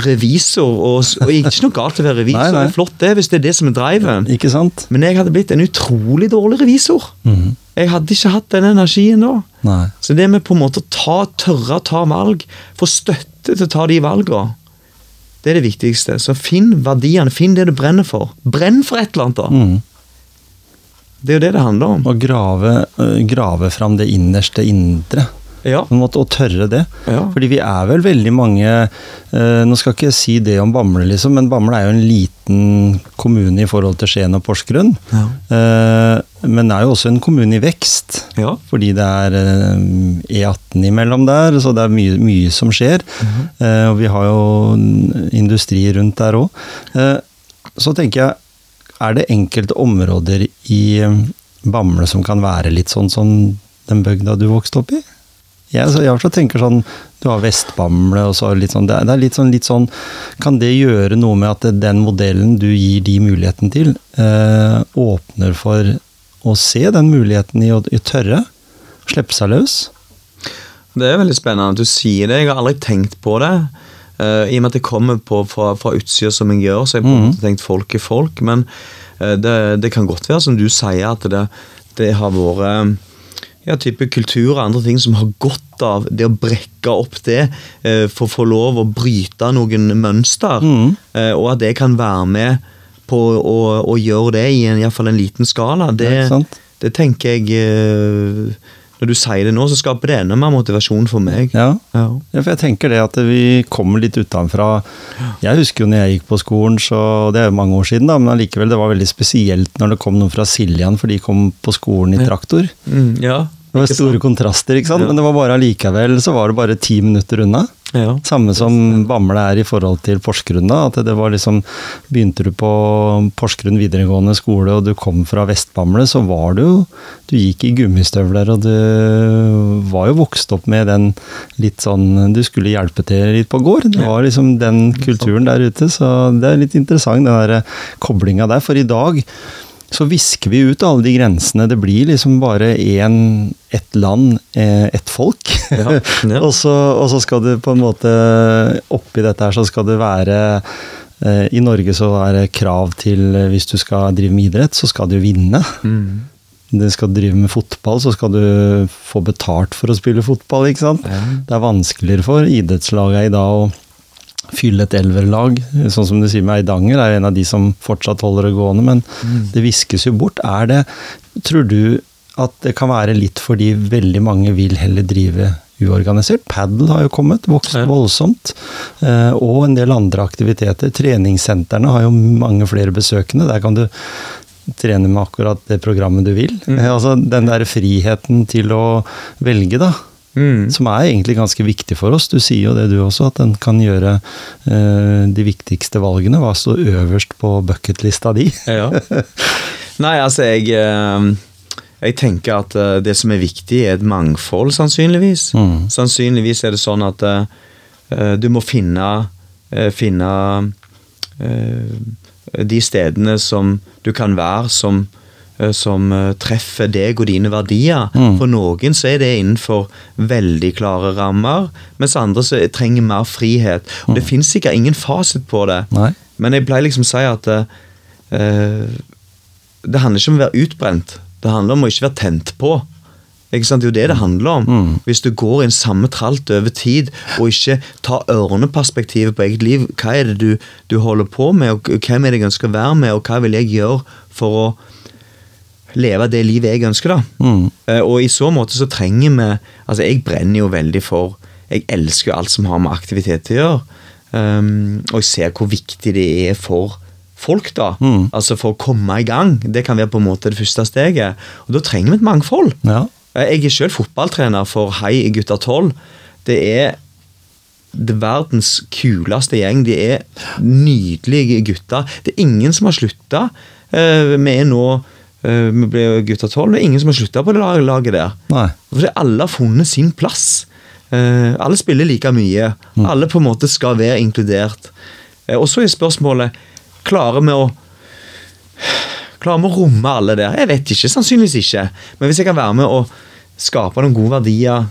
revisor, og, og ikke noe galt å være revisor. Nei, nei. Det er flott det, hvis det er det som er driven. Ikke sant? Men jeg hadde blitt en utrolig dårlig revisor. Mhm. Jeg hadde ikke hatt den energien da. Nei. Så det med på en måte å ta, tørre å ta valg, få støtte til å ta de valgene, det er det viktigste. Så finn verdiene, finn det du brenner for. Brenn for et eller annet, da. Mhm. Det er jo det det handler om. Å grave, øh, grave fram det innerste indre. Ja. På en måte, Å tørre det. Ja. Fordi vi er vel veldig mange eh, Nå skal ikke jeg si det om Bamble, liksom, men Bamble er jo en liten kommune i forhold til Skien og Porsgrunn. Ja. Eh, men det er jo også en kommune i vekst. Ja. Fordi det er eh, E18 imellom der, så det er mye, mye som skjer. Eh, og vi har jo industri rundt der òg. Eh, så tenker jeg, er det enkelte områder i eh, Bamble som kan være litt sånn som den bygda du vokste opp i? Jeg, så jeg tenker sånn, Du har Vest-Bamble og så litt sånn, det er, litt sånn, litt sånn Kan det gjøre noe med at den modellen du gir de muligheten til, eh, åpner for å se den muligheten i å, i tørre? Slippe seg løs? Det er veldig spennende at du sier det. Jeg har aldri tenkt på det. Eh, I og med at jeg kommer på, fra, fra utsida som jeg gjør, så jeg på en måte tenkt folk er folk. Men uh, det, det kan godt være, som du sier, at det, det har vært ja, type kultur og andre ting som har godt av det å brekke opp det, uh, for å få lov å bryte noen mønster. eh, Og at det kan være med på å, å gjøre det i iallfall i hvert fall en liten skala. Det, det, det tenker jeg eh, Når du sier det nå, så skaper det enda mer motivasjon for meg. Ja. Ja. Ja, for jeg tenker det at vi kommer litt utenfra. Jeg husker jo når jeg gikk på skolen, så det er jo mange år siden, da, men allikevel det var veldig spesielt når det kom noen fra Siljan, for de kom på skolen i traktor. Mm, ja. Det var store kontraster, ikke sant? Ja. men det var bare allikevel så var det bare ti minutter unna. Ja. Samme som Bamble er i forhold til Porsgrunn. da, at det var liksom, Begynte du på Porsgrunn videregående skole og du kom fra Vest-Bamble, så var du jo Du gikk i gummistøvler og du var jo vokst opp med den litt sånn Du skulle hjelpe til litt på gård. Det var liksom den kulturen der ute. Så det er litt interessant, den der koblinga der. For i dag så visker vi ut alle de grensene. Det blir liksom bare én, ett land, eh, ett folk. Ja, ja. og, så, og så skal du på en måte Oppi dette her så skal det være eh, I Norge så er det krav til eh, Hvis du skal drive med idrett, så skal du vinne. Mm. Du skal drive med fotball, så skal du få betalt for å spille fotball. ikke sant? Ja. Det er vanskeligere for idrettslaget i dag å fylle et elverlag. Sånn som du sier med Eidanger, er jo en av de som fortsatt holder det gående, men det viskes jo bort. Er det Tror du at det kan være litt fordi veldig mange vil heller drive uorganisert? Padel har jo kommet, vokst Ja. voldsomt. eh, Og en del andre aktiviteter. Treningssentrene har jo mange flere besøkende. Der kan du trene med akkurat det programmet du vil. Mm. Altså Den der friheten til å velge, da. Mm. Som er egentlig ganske viktig for oss. Du sier jo det du også, at den kan gjøre eh, de viktigste valgene. Hva står øverst på bucketlista di? Ja. Nei, altså jeg eh, Jeg tenker at uh, det som er viktig, er et mangfold, sannsynligvis. Mm. Sannsynligvis er det sånn at eh, du må finne uh, Finne de stedene som du kan være som som treffer deg og dine verdier. Mm. For noen så er det innenfor veldig klare rammer, mens andre så trenger mer frihet. Og Det finnes sikkert ingen fasit på det. Nei. Men jeg pleier liksom å si at eh, det handler ikke om å være utbrent. Det handler om å ikke være tent på. Ikke sant? Det er jo det det handler om. Mm. Hvis du går i en samme tralt over tid, og ikke tar ørneperspektivet på eget liv, hva er det du, du holder på med, og hvem er det jeg ønsker å være med, og hva vil jeg gjøre for å leve det livet jeg ønsker, da. Mm. Eh, Og i så måte så trenger vi Altså, jeg brenner jo veldig for Jeg elsker jo alt som har med aktivitet til å gjøre. Um, og jeg ser hvor viktig det er for folk, da. Mm. Altså for å komme i gang. Det kan være på en måte det første steget. Og da trenger vi et mangfold. Ja. Eh, Jeg er selv fotballtrener for Hei gutter 12. Det er det verdens kuleste gjeng. De er nydelige gutter. Det er ingen som har slutta. Vi er nå eh, Vi ble gutter 12. Det er ingen som har slutta på det laget der. Nei. Fordi alle har funnet sin plass. Eh, alle spiller like mye. Alle på en måte skal være inkludert. Eh, og så er spørsmålet Klarer vi å Klarer vi å romme alle der? Jeg vet ikke. Sannsynligvis ikke. Men hvis jeg kan være med å skape noen gode verdier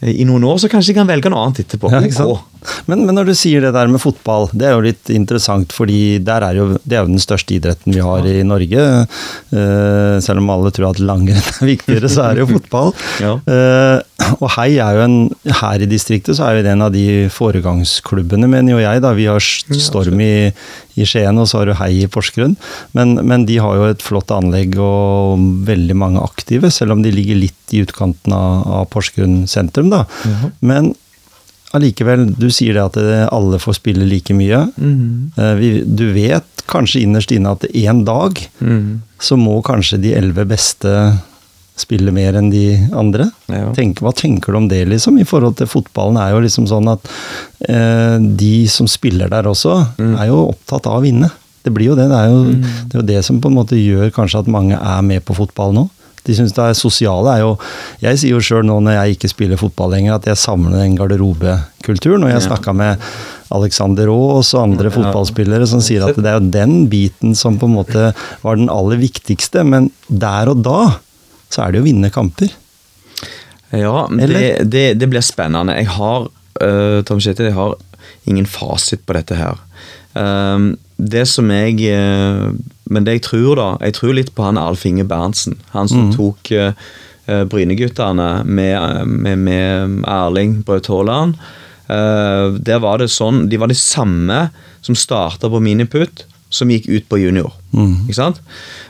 eh, i noen år, så kanskje jeg kan velge noe annet etterpå. Ja, ikke sant? Men, men når du sier det der med fotball, det er jo litt interessant, fordi der er jo, det er jo den største idretten vi har i Norge. Uh, selv om alle tror at langrenn er viktigere, så er det jo fotball. Ja. uh, og Hei er jo en Her i distriktet så er jo det en av de foregangsklubbene, mener jo jeg. da, Vi har Storm i, i Skien, og så har du Hei i Porsgrunn. Men, men de har jo et flott anlegg og veldig mange aktive, selv om de ligger litt i utkanten av, av Porsgrunn sentrum. da. Men allikevel, du sier det at alle får spille like mye. Eh, du vet kanskje innerst inne at en dag mm. så må kanskje de elleve beste spille mer enn de andre. Ja. Tenk, hva tenker du om det, liksom? I forhold til fotballen er jo liksom sånn at eh, de som spiller der også, Mm. er jo opptatt av å vinne. Det blir jo det. Det er jo, det er jo det som på en måte gjør kanskje at mange er med på fotball nå. De syns det er sosiale er jo Jeg sier jo sjøl nå når jeg ikke spiller fotball lenger, at jeg savner den garderobekulturen. Og jeg snakka med Alexander Aas og andre fotballspillere som sier at det er jo den biten som på en måte var den aller viktigste. Men der og da så er det jo å vinne kamper. Ja, det, det, det blir spennende. Jeg har, uh, Tom Kjetil, jeg har ingen fasit på dette her. Um, det som jeg uh, Men det jeg tror, da Jeg tror litt på han Alf Inge Berntsen. Han som mm. tok uh, Bryneguttene med, med, med, Erling Braut Haaland. Uh, der var det sånn De var de samme som starta på miniput, som gikk ut på junior. Mm. Ikke sant?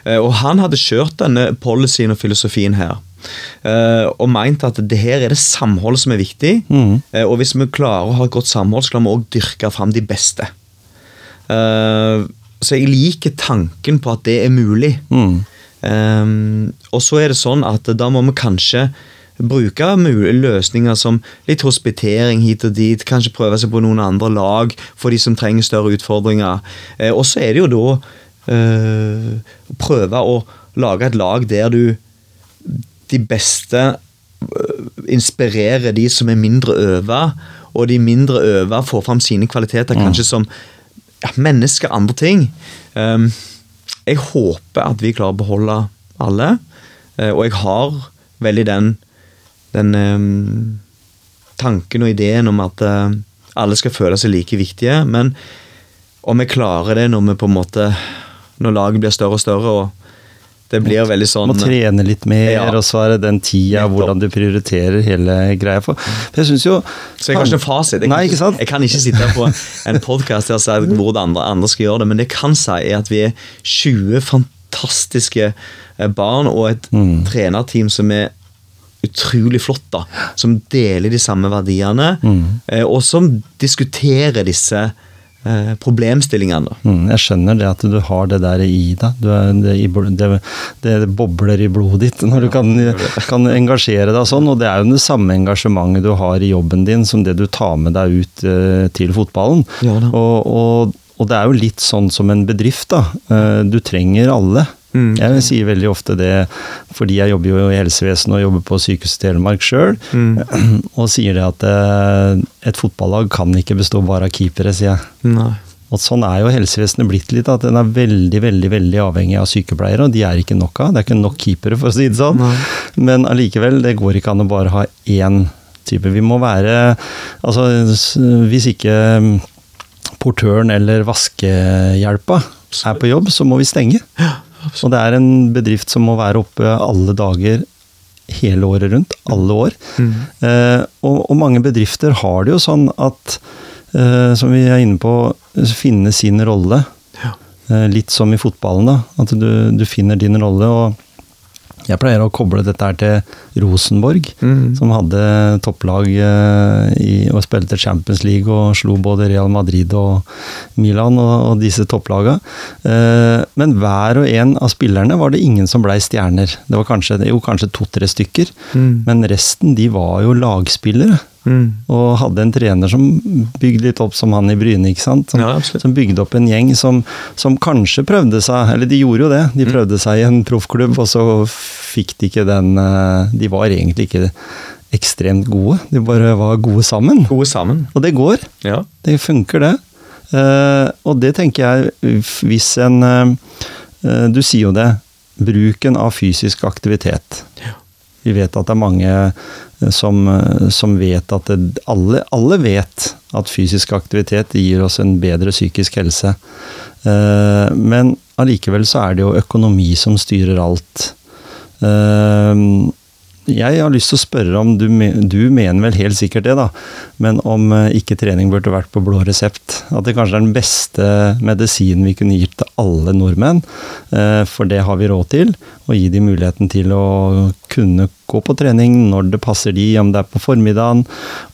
og han hadde kjørt denne policyen og filosofien her. Uh, og meint at det her er det samholdet som er viktig. Mm. Uh, og hvis vi klarer å ha et godt samhold, så klarer vi òg dyrke fram de beste. Uh, så jeg liker tanken på at det er mulig. Mm. Um, og så er det sånn at da må vi kanskje bruke løsninger som litt hospitering hit og dit. Kanskje prøve seg på noen andre lag for de som trenger større utfordringer. Uh, og så er det jo da uh, prøve å lage et lag der du de beste inspirerer de som er mindre øva, og de mindre øva får fram sine kvaliteter, mm. kanskje som ja, mennesker, andre ting. Um, jeg håper at vi klarer å beholde alle, uh, og jeg har veldig den, den um, tanken og ideen om at uh, alle skal føle seg like viktige, men om vi klarer det når vi på en måte når laget blir større og større, og det blir jo veldig sånn Må trene litt mer, ja. og så er det den tida, hvordan du prioriterer hele greia. For, jeg synes jo Så jeg har ikke noen fasit. Jeg, nei, ikke sant? jeg kan ikke sitte på en podkast og si hvordan andre, andre skal gjøre det, men det jeg kan si, er at vi er 20 fantastiske eh, barn og et mm. trenerteam som er utrolig flott, da. Som deler de samme verdiene, mm. Eh, og som diskuterer disse Eh, problemstillingene. Mm, jeg skjønner det at du har det der i deg. Det, det, det, bobler i blodet ditt når du kan, kan, engasjere deg sånn. Og det er jo det samme engasjementet du har i jobben din som det du tar med deg ut uh, til fotballen. Ja, og, og, og, det er jo litt sånn som en bedrift, da. Uh, du trenger alle. Mm. Jeg sier veldig ofte det fordi jeg jobber jo i helsevesenet og jobber på Sykehuset Telemark sjøl, mm. og sier det at eh, et fotballag kan ikke bestå bare av keepere, sier jeg. Nei. Og Sånn er jo helsevesenet blitt litt, at den er veldig veldig, veldig avhengig av sykepleiere, og de er ikke nok av. Det er ikke nok keepere, for å si det sånn. Nei. Men allikevel, det går ikke an å bare ha én type. Vi må være Altså, hvis ikke mm, portøren eller vaskehjelpa er på jobb, så må vi stenge. Ja. Og det er en bedrift som må være oppe alle dager hele året rundt. Alle år. Mm. Eh, og, og, mange bedrifter har det jo sånn at, eh, som vi er inne på, finne sin rolle. Ja. Eh, litt som i fotballen, da. At du, du finner din rolle. og jeg pleier å koble dette her til Rosenborg, mm. som hadde topplag eh, i, og spilte Champions League og slo både Real Madrid og Milan og, og disse topplagene. Eh, men hver og en av spillerne var det ingen som blei stjerner. Det var kanskje, kanskje to-tre stykker, mm. men resten de var jo lagspillere. Mm. Og hadde en trener som bygde litt opp som han i Bryne, ikke sant. Som, ja, som bygde opp en gjeng som, som, kanskje prøvde seg, eller de gjorde jo det, de mm. prøvde seg i en proffklubb, og så fikk de ikke den eh, De var egentlig ikke ekstremt gode, de bare var gode sammen. Gode sammen. Og det går. Ja. Det funker, det. Uh, og det tenker jeg, hvis en uh, Du sier jo det. Bruken av fysisk aktivitet. Ja. Vi vet at det er mange som, som vet at det, alle, alle, vet at fysisk aktivitet gir oss en bedre psykisk helse. Eh, men allikevel så er det jo økonomi som styrer alt. Jeg har lyst til å spørre om du, du, mener vel helt sikkert det, da, men om eh, ikke trening burde vært på blå resept? At det kanskje er den beste medisinen vi kunne gitt til alle nordmenn, eh, for det har vi råd til. Å gi dem muligheten til å kunne gå på trening når det passer de, om det er på formiddagen,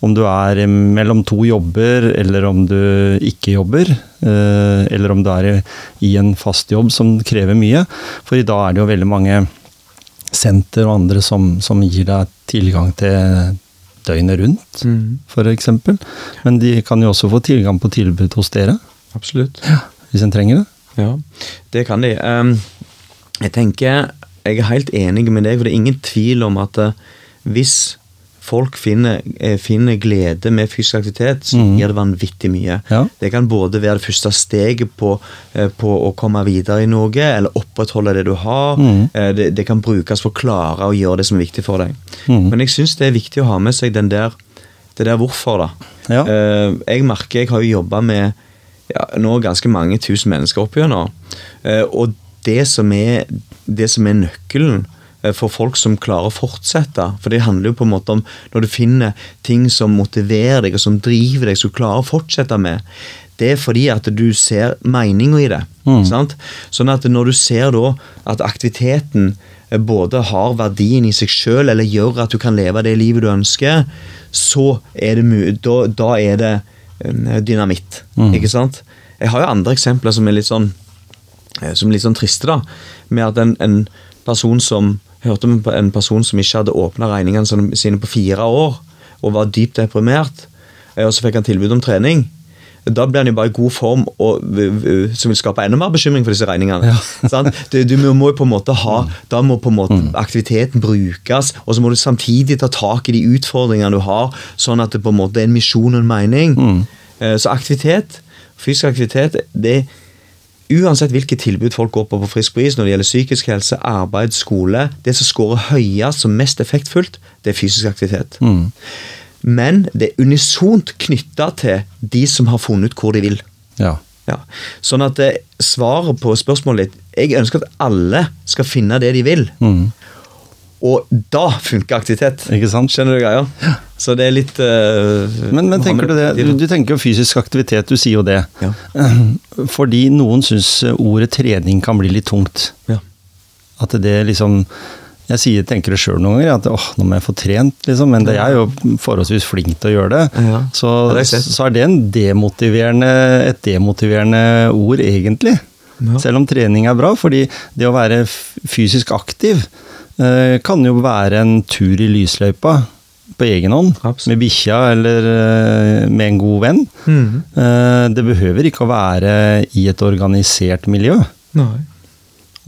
om du er mellom to jobber, eller om du ikke jobber. Eh, eller om du er i en fast jobb som krever mye. For i dag er det jo veldig mange senter og andre som, som gir deg tilgang til døgnet rundt, mm. f.eks. Men de kan jo også få tilgang på tilbud hos dere. Absolutt. Ja, hvis en trenger det. Ja, det kan de. Jeg tenker, jeg er helt enig med deg, for det er ingen tvil om at uh, hvis folk finner, eh, finner, glede med fysisk aktivitet, så mm. gir det vanvittig mye. Ja. Det kan både være det første steget på, eh, på, å komme videre i noe, eller opprettholde det du har. Mm. Det, det, kan brukes for å klare å gjøre det som er viktig for deg. Mm. Men jeg syns det er viktig å ha med seg den der det der hvorfor, da. Ja. Jeg merker, jeg har jo jobba med ja, nå ganske mange tusen mennesker opp og det som er, det som er nøkkelen for folk som klarer å fortsette. For det handler jo på en måte om når du finner ting som motiverer deg, og som driver deg, som du klarer å fortsette med. Det er fordi at du ser meninga i det. Sant? Sånn at når du ser da at aktiviteten eh, både har verdien i seg sjøl, eller gjør at du kan leve det livet du ønsker, så er det, da, da er det dynamitt. dynamitt. Ikke sant? Jeg har jo andre eksempler som er litt sånn eh, som er litt sånn triste, da. Med at en, en person som hørte om en person som ikke hadde åpna regningene sine- på fire år, og var dypt deprimert, eh, og så fikk han tilbud om trening. Da blir han jo bare i god form, og, som vil skape enda mer bekymring for disse regningene. Ja. Du, du må jo på en måte ha, Da må på en måte aktiviteten brukes, og så må du samtidig ta tak i de utfordringene du har, sånn at det på en måte er en misjon og en mening. Mm. Så aktivitet, fysisk aktivitet, det Uansett hvilket tilbud folk går på på Frisk bris når det gjelder psykisk helse, arbeid, skole, det som scorer høyest og mest effektfullt, det er fysisk aktivitet. Men det er unisont knytta til de som har funnet ut hvor de vil. Ja. Ja. Sånn at eh, svaret på spørsmålet ditt Jeg ønsker at alle skal finne det de vil. Og da funker aktivitet. Ikke sant? Skjønner du greia? Så det er litt uh, Men, men tenker du det? Du, du tenker jo fysisk aktivitet, du sier jo det. Ja. Fordi noen syns ordet trening kan bli litt tungt. Ja. At det liksom Jeg sier, tenker det sjøl noen ganger, at åh, nå må jeg få trent, liksom. Men det er jo forholdsvis flink til å gjøre det. Ja. Så, så er det en demotiverende, et demotiverende ord, egentlig. Ja. Selv om trening er bra. Fordi det å være fysisk aktiv eh, kan jo være en tur i lysløypa på egen hånd. Absolutt. Med bikkja eller eh, med en god venn. Mm. Det behøver ikke å være i et organisert miljø. Nei.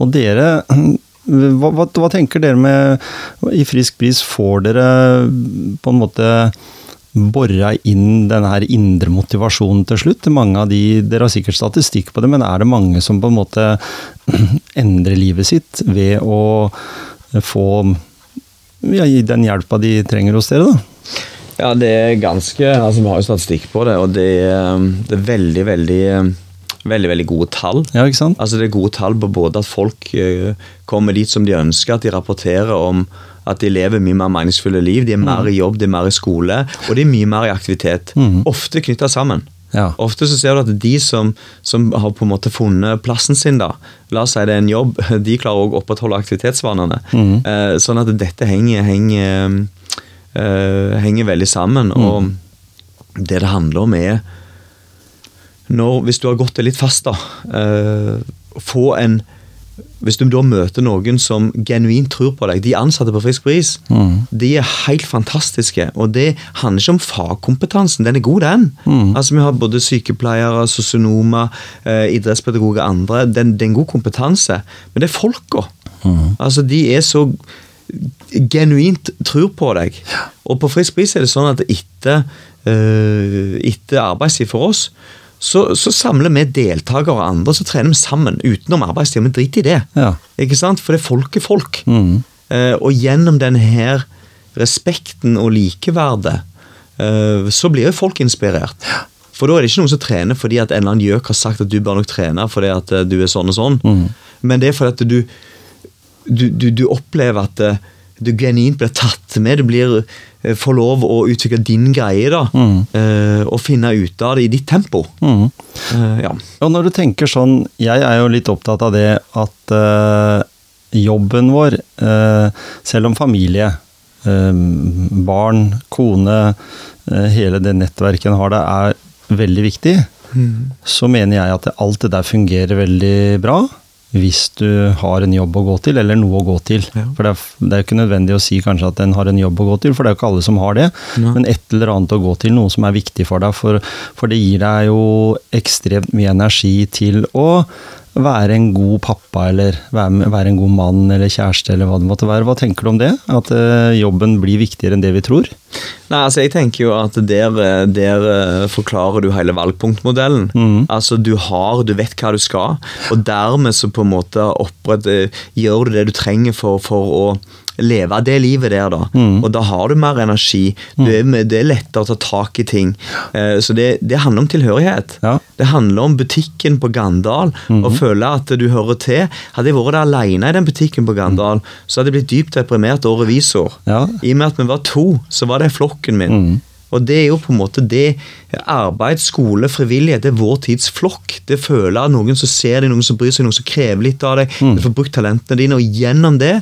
Og dere, hva, hva, hva tenker dere med I Frisk bris får dere på en måte bora inn denne her indre motivasjonen til slutt? Mange av de, Dere har sikkert statistikk på det, men er det mange som på en måte endrer livet sitt ved å få gi den hjelpa de trenger hos dere, da? Ja, det er ganske altså Vi har jo statistikk på det, og det er, det er veldig, veldig Veldig, veldig gode tall. Ja, ikke sant? Altså Det er gode tall på både at folk eh, kommer dit som de ønsker, at de rapporterer om at de lever mye mer meningsfulle liv. De er mer i jobb, de er mer i skole, og de er mye mer i aktivitet. Ofte knytta sammen. Ja. Ofte så ser du at de som, som har på en måte funnet plassen sin, da, la oss si det er en jobb, de klarer også å opprettholde aktivitetsvanene. Eh, sånn at dette henger, henger, eh, henger veldig sammen. Og det det handler om, er når, Hvis du har gått det litt fast, da eh, Få en Hvis du da møter noen som genuint tror på deg De ansatte på Frisk Bris, de er helt fantastiske. Og det handler ikke om fagkompetansen. Den er god, den. Altså Vi har både sykepleiere, sosionomer, eh, idrettspedagoger og andre. Det er en god kompetanse. Men det er folka. Altså, de er så genuint tror på deg. Og på Frisk Bris er det sånn at etter, eh, etter arbeidstid for oss, så, så samler vi deltakere og andre, så trener vi sammen utenom arbeidstid. Vi driter i det. Ja. Ikke sant? For det er folk er folk. Mm. Eh, og gjennom denne her respekten og likeverdet, eh, så blir jo folk inspirert. For da er det ikke noen som trener fordi at en eller annen gjøk har sagt at du bør nok trene fordi at eh, du er sånn og sånn. Men det er fordi at du, du, du, du opplever at eh, du genuint blir tatt med. Du blir, eh, får lov å utvikle din greie da, eh, og finne ut av det i ditt tempo. Mm. Uh, ja. Og når du tenker sånn, jeg er jo litt opptatt av det at uh, jobben vår, uh, selv om familie, barn, kone, hele det nettverket en har der, er veldig viktig, så mener jeg at alt det der fungerer veldig bra. Hvis du har en jobb å gå til, eller noe å gå til. Ja. For det er, det er ikke nødvendig å si kanskje at en har en jobb å gå til, for det er jo ikke alle som har det. Ja. Men et eller annet å gå til, noe som er viktig for deg. For, for det gir deg jo ekstremt mye energi til å være en god pappa, eller være, være en god mann eller kjæreste, eller hva det måtte være. Hva tenker du om det? At uh, jobben blir viktigere enn det vi tror? Nei, altså jeg tenker jo at der, eh, der eh, forklarer du hele valgpunktmodellen. Mm. Altså du har, du vet hva du skal, og dermed så på en måte opprett, gjør du det du trenger for, for å leve det livet der, da. Og da har du mer energi. Du er, med- det er lettere å ta tak i ting. Eh, så det, det handler om tilhørighet. Ja. Det handler om butikken på Gandal, og føle at du hører til. Hadde jeg vært der alene i den butikken på Gandal, så hadde jeg blitt dypt deprimert og revisor. Ja. I og med at vi var to, så var det flokken min. Og det er jo på en måte det Arbeid, skole, frivillighet, det er vår tids flokk. Det føler noen som ser deg, noen som bryr seg, noen som krever litt av deg. Du får brukt talentene dine, og gjennom det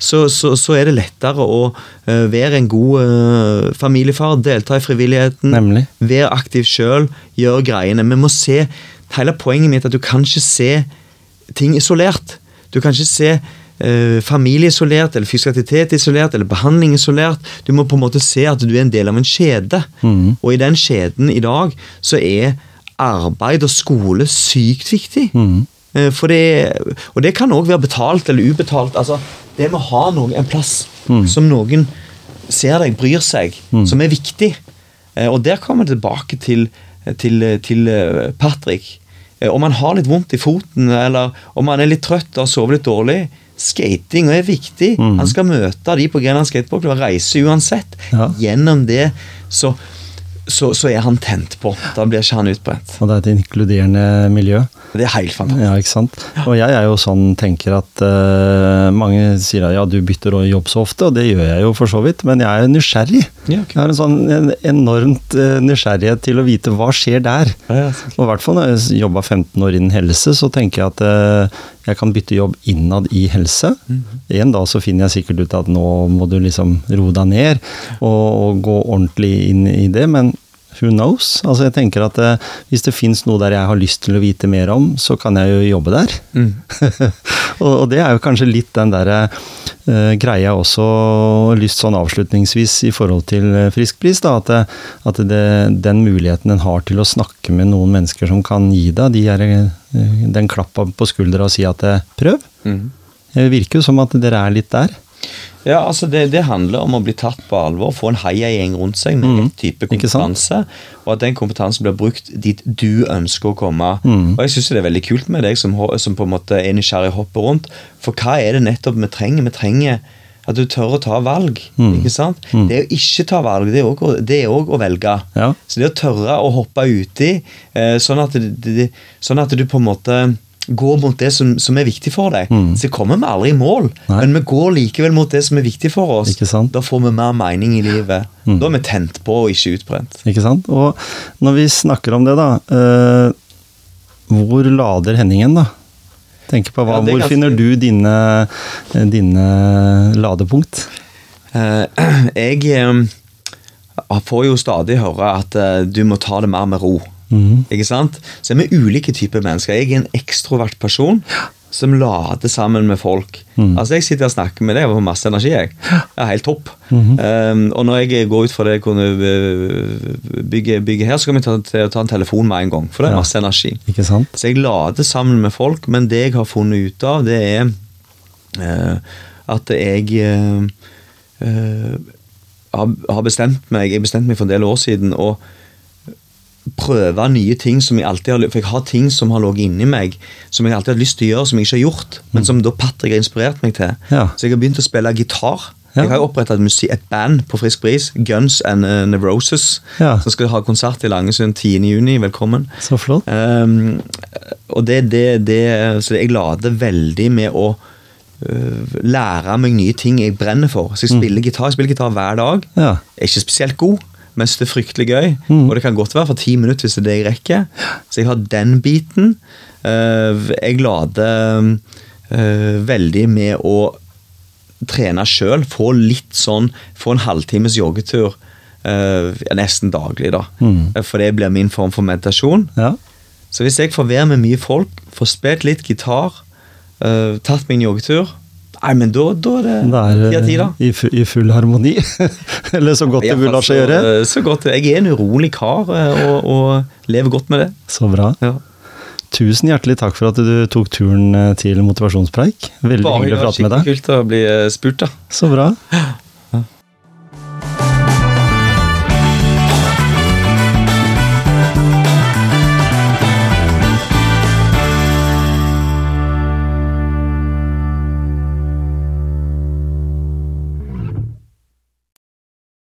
så, så, så er det lettere å eh, være en god eh, familiefar, delta i frivilligheten, Nemlig. være aktiv sjøl, gjøre greiene. Vi må se Hele poenget mitt er at du kan ikke se ting isolert. Du kan ikke se eh, familie isolert, eller fysisk aktivitet isolert, eller behandling isolert. Du må på en måte se at du er en del av en kjede. Og i den kjeden i dag så er arbeid og skole sykt viktig. For det, og det kan òg være betalt eller ubetalt. altså Det med å ha noen, en plass som noen ser deg, bryr seg, som er viktig. Eh, Og der kommer det tilbake til, til, til eh, Patrick. Eh, Om han har litt vondt i foten, eller om han er litt trøtt og har sovet litt dårlig Skating er viktig. Han skal møte de på Grenland skateboardklubb og reise uansett. Ja. Gjennom det så, så, så er han tent på. Da blir ikke han utbrent. Og det er et inkluderende miljø. Det er helt fantastisk. Ja, ikke sant. Og jeg er jo sånn, tenker at uh, mange sier at ja, du bytter jobb så ofte, og det gjør jeg jo for så vidt, men jeg er nysgjerrig. Ja, okay. Jeg har en sånn en enormt eh, nysgjerrighet til å vite hva skjer der. Ja, ja, Og i hvert fall når jeg jobba 15 år innen helse, så tenker jeg at uh, jeg kan bytte jobb innad i helse. En dag så finner jeg sikkert ut at nå må du liksom roe deg ned og, og gå ordentlig inn i det, men who knows? Altså jeg tenker at eh, Hvis det fins noe der jeg har lyst til å vite mer om, så kan jeg jo jobbe der. og, og det er jo kanskje litt den derre eh, greia også lyst sånn avslutningsvis i forhold til frisk pris, da, At, det, at det, den muligheten en har til å snakke med noen mennesker som kan gi deg de er, eh, den klappa på skuldra og si at prøv. prøv. Det virker jo som at dere er litt der. Ja, altså det, det handler om å bli tatt på alvor, få en heiagjeng rundt seg med Mm. rett type kompetanse, og at den kompetansen blir brukt dit du ønsker å komme. Mm. Og jeg syns det er veldig kult med deg som, som på en måte er nysgjerrig og hopper rundt, for hva er det nettopp vi trenger? Vi trenger at du tør å ta valg. Mm. ikke sant? Det å ikke ta valg, det er òg å velge. Ja. Så det å tørre å hoppe uti, eh, sånn, at det, sånn at du på en måte går mot det som, som er viktig for deg. Så kommer vi aldri i mål, Nei. men vi går likevel mot det som er viktig for oss. Da får vi mer mening i livet. Da er vi tent på og ikke utbrent. Ikke sant? Og når vi snakker om det, da eh, Hvor lader Henningen, da? Tenker på hva, Ja, Hvor ganske- finner du dine, dine ladepunkt? Uh, jeg um, får jo stadig høre at uh, du må ta det mer med ro. Mhm. Ikke sant? Så er vi ulike typer mennesker. Jeg er en ekstrovert person som lader sammen med folk. Mm. Altså Jeg sitter og snakker med deg og får masse energi. jeg. Er helt topp. Um, og når jeg går ut fra det jeg kunne uh, bygge, bygge her, så kan vi ta, ta, en telefon med en gang. For det er masse energi. Ikke sant? Så jeg lader sammen med folk, men det jeg har funnet ut av, det er uh, at jeg uh, uh, har, har bestemt meg Jeg bestemte meg for en del år siden å prøve nye ting som jeg alltid har For jeg har ting som har ligget inni meg, som jeg alltid har lyst til å gjøre, som jeg ikke har gjort, men som da Patrick har inspirert meg til. Ja. Så jeg har begynt å spille gitar. Ja. Jeg har jo oppretta et, et band på Frisk Bris, Guns and uh, Nevrosis, Ja. som skal ha konsert i Langesund 10.6. Velkommen. Så flott. Um, og det, det, det Så jeg lader veldig med å uh, lære meg nye ting jeg brenner for. Så jeg spiller gitar jeg spiller gitar hver dag. Ja. Jeg er ikke spesielt god, men det er fryktelig gøy. Og det kan godt være for ti minutter hvis det er det jeg rekker. Så jeg har den biten. Uh, jeg lader uh, veldig med å trene sjøl. Få litt sånn Få en halvtimes joggetur. ja, nesten daglig, da. Mm. For det blir min form for meditasjon. ja. Så hvis jeg får være med mye folk, får spilt litt gitar, tatt en joggetur Nei, men da, da er det ti av ti, da. eh, i, i full harmoni. Eller så godt det vil la seg gjøre. Så, øh, godt. Jeg er en urolig kar øh, og, og lever godt med det. Så bra. Ja. Tusen hjertelig takk for at du tok turen eh, til motivasjonspreik. Veldig hyggelig å prate med deg. skikkelig kult å bli spurt, da. Så bra.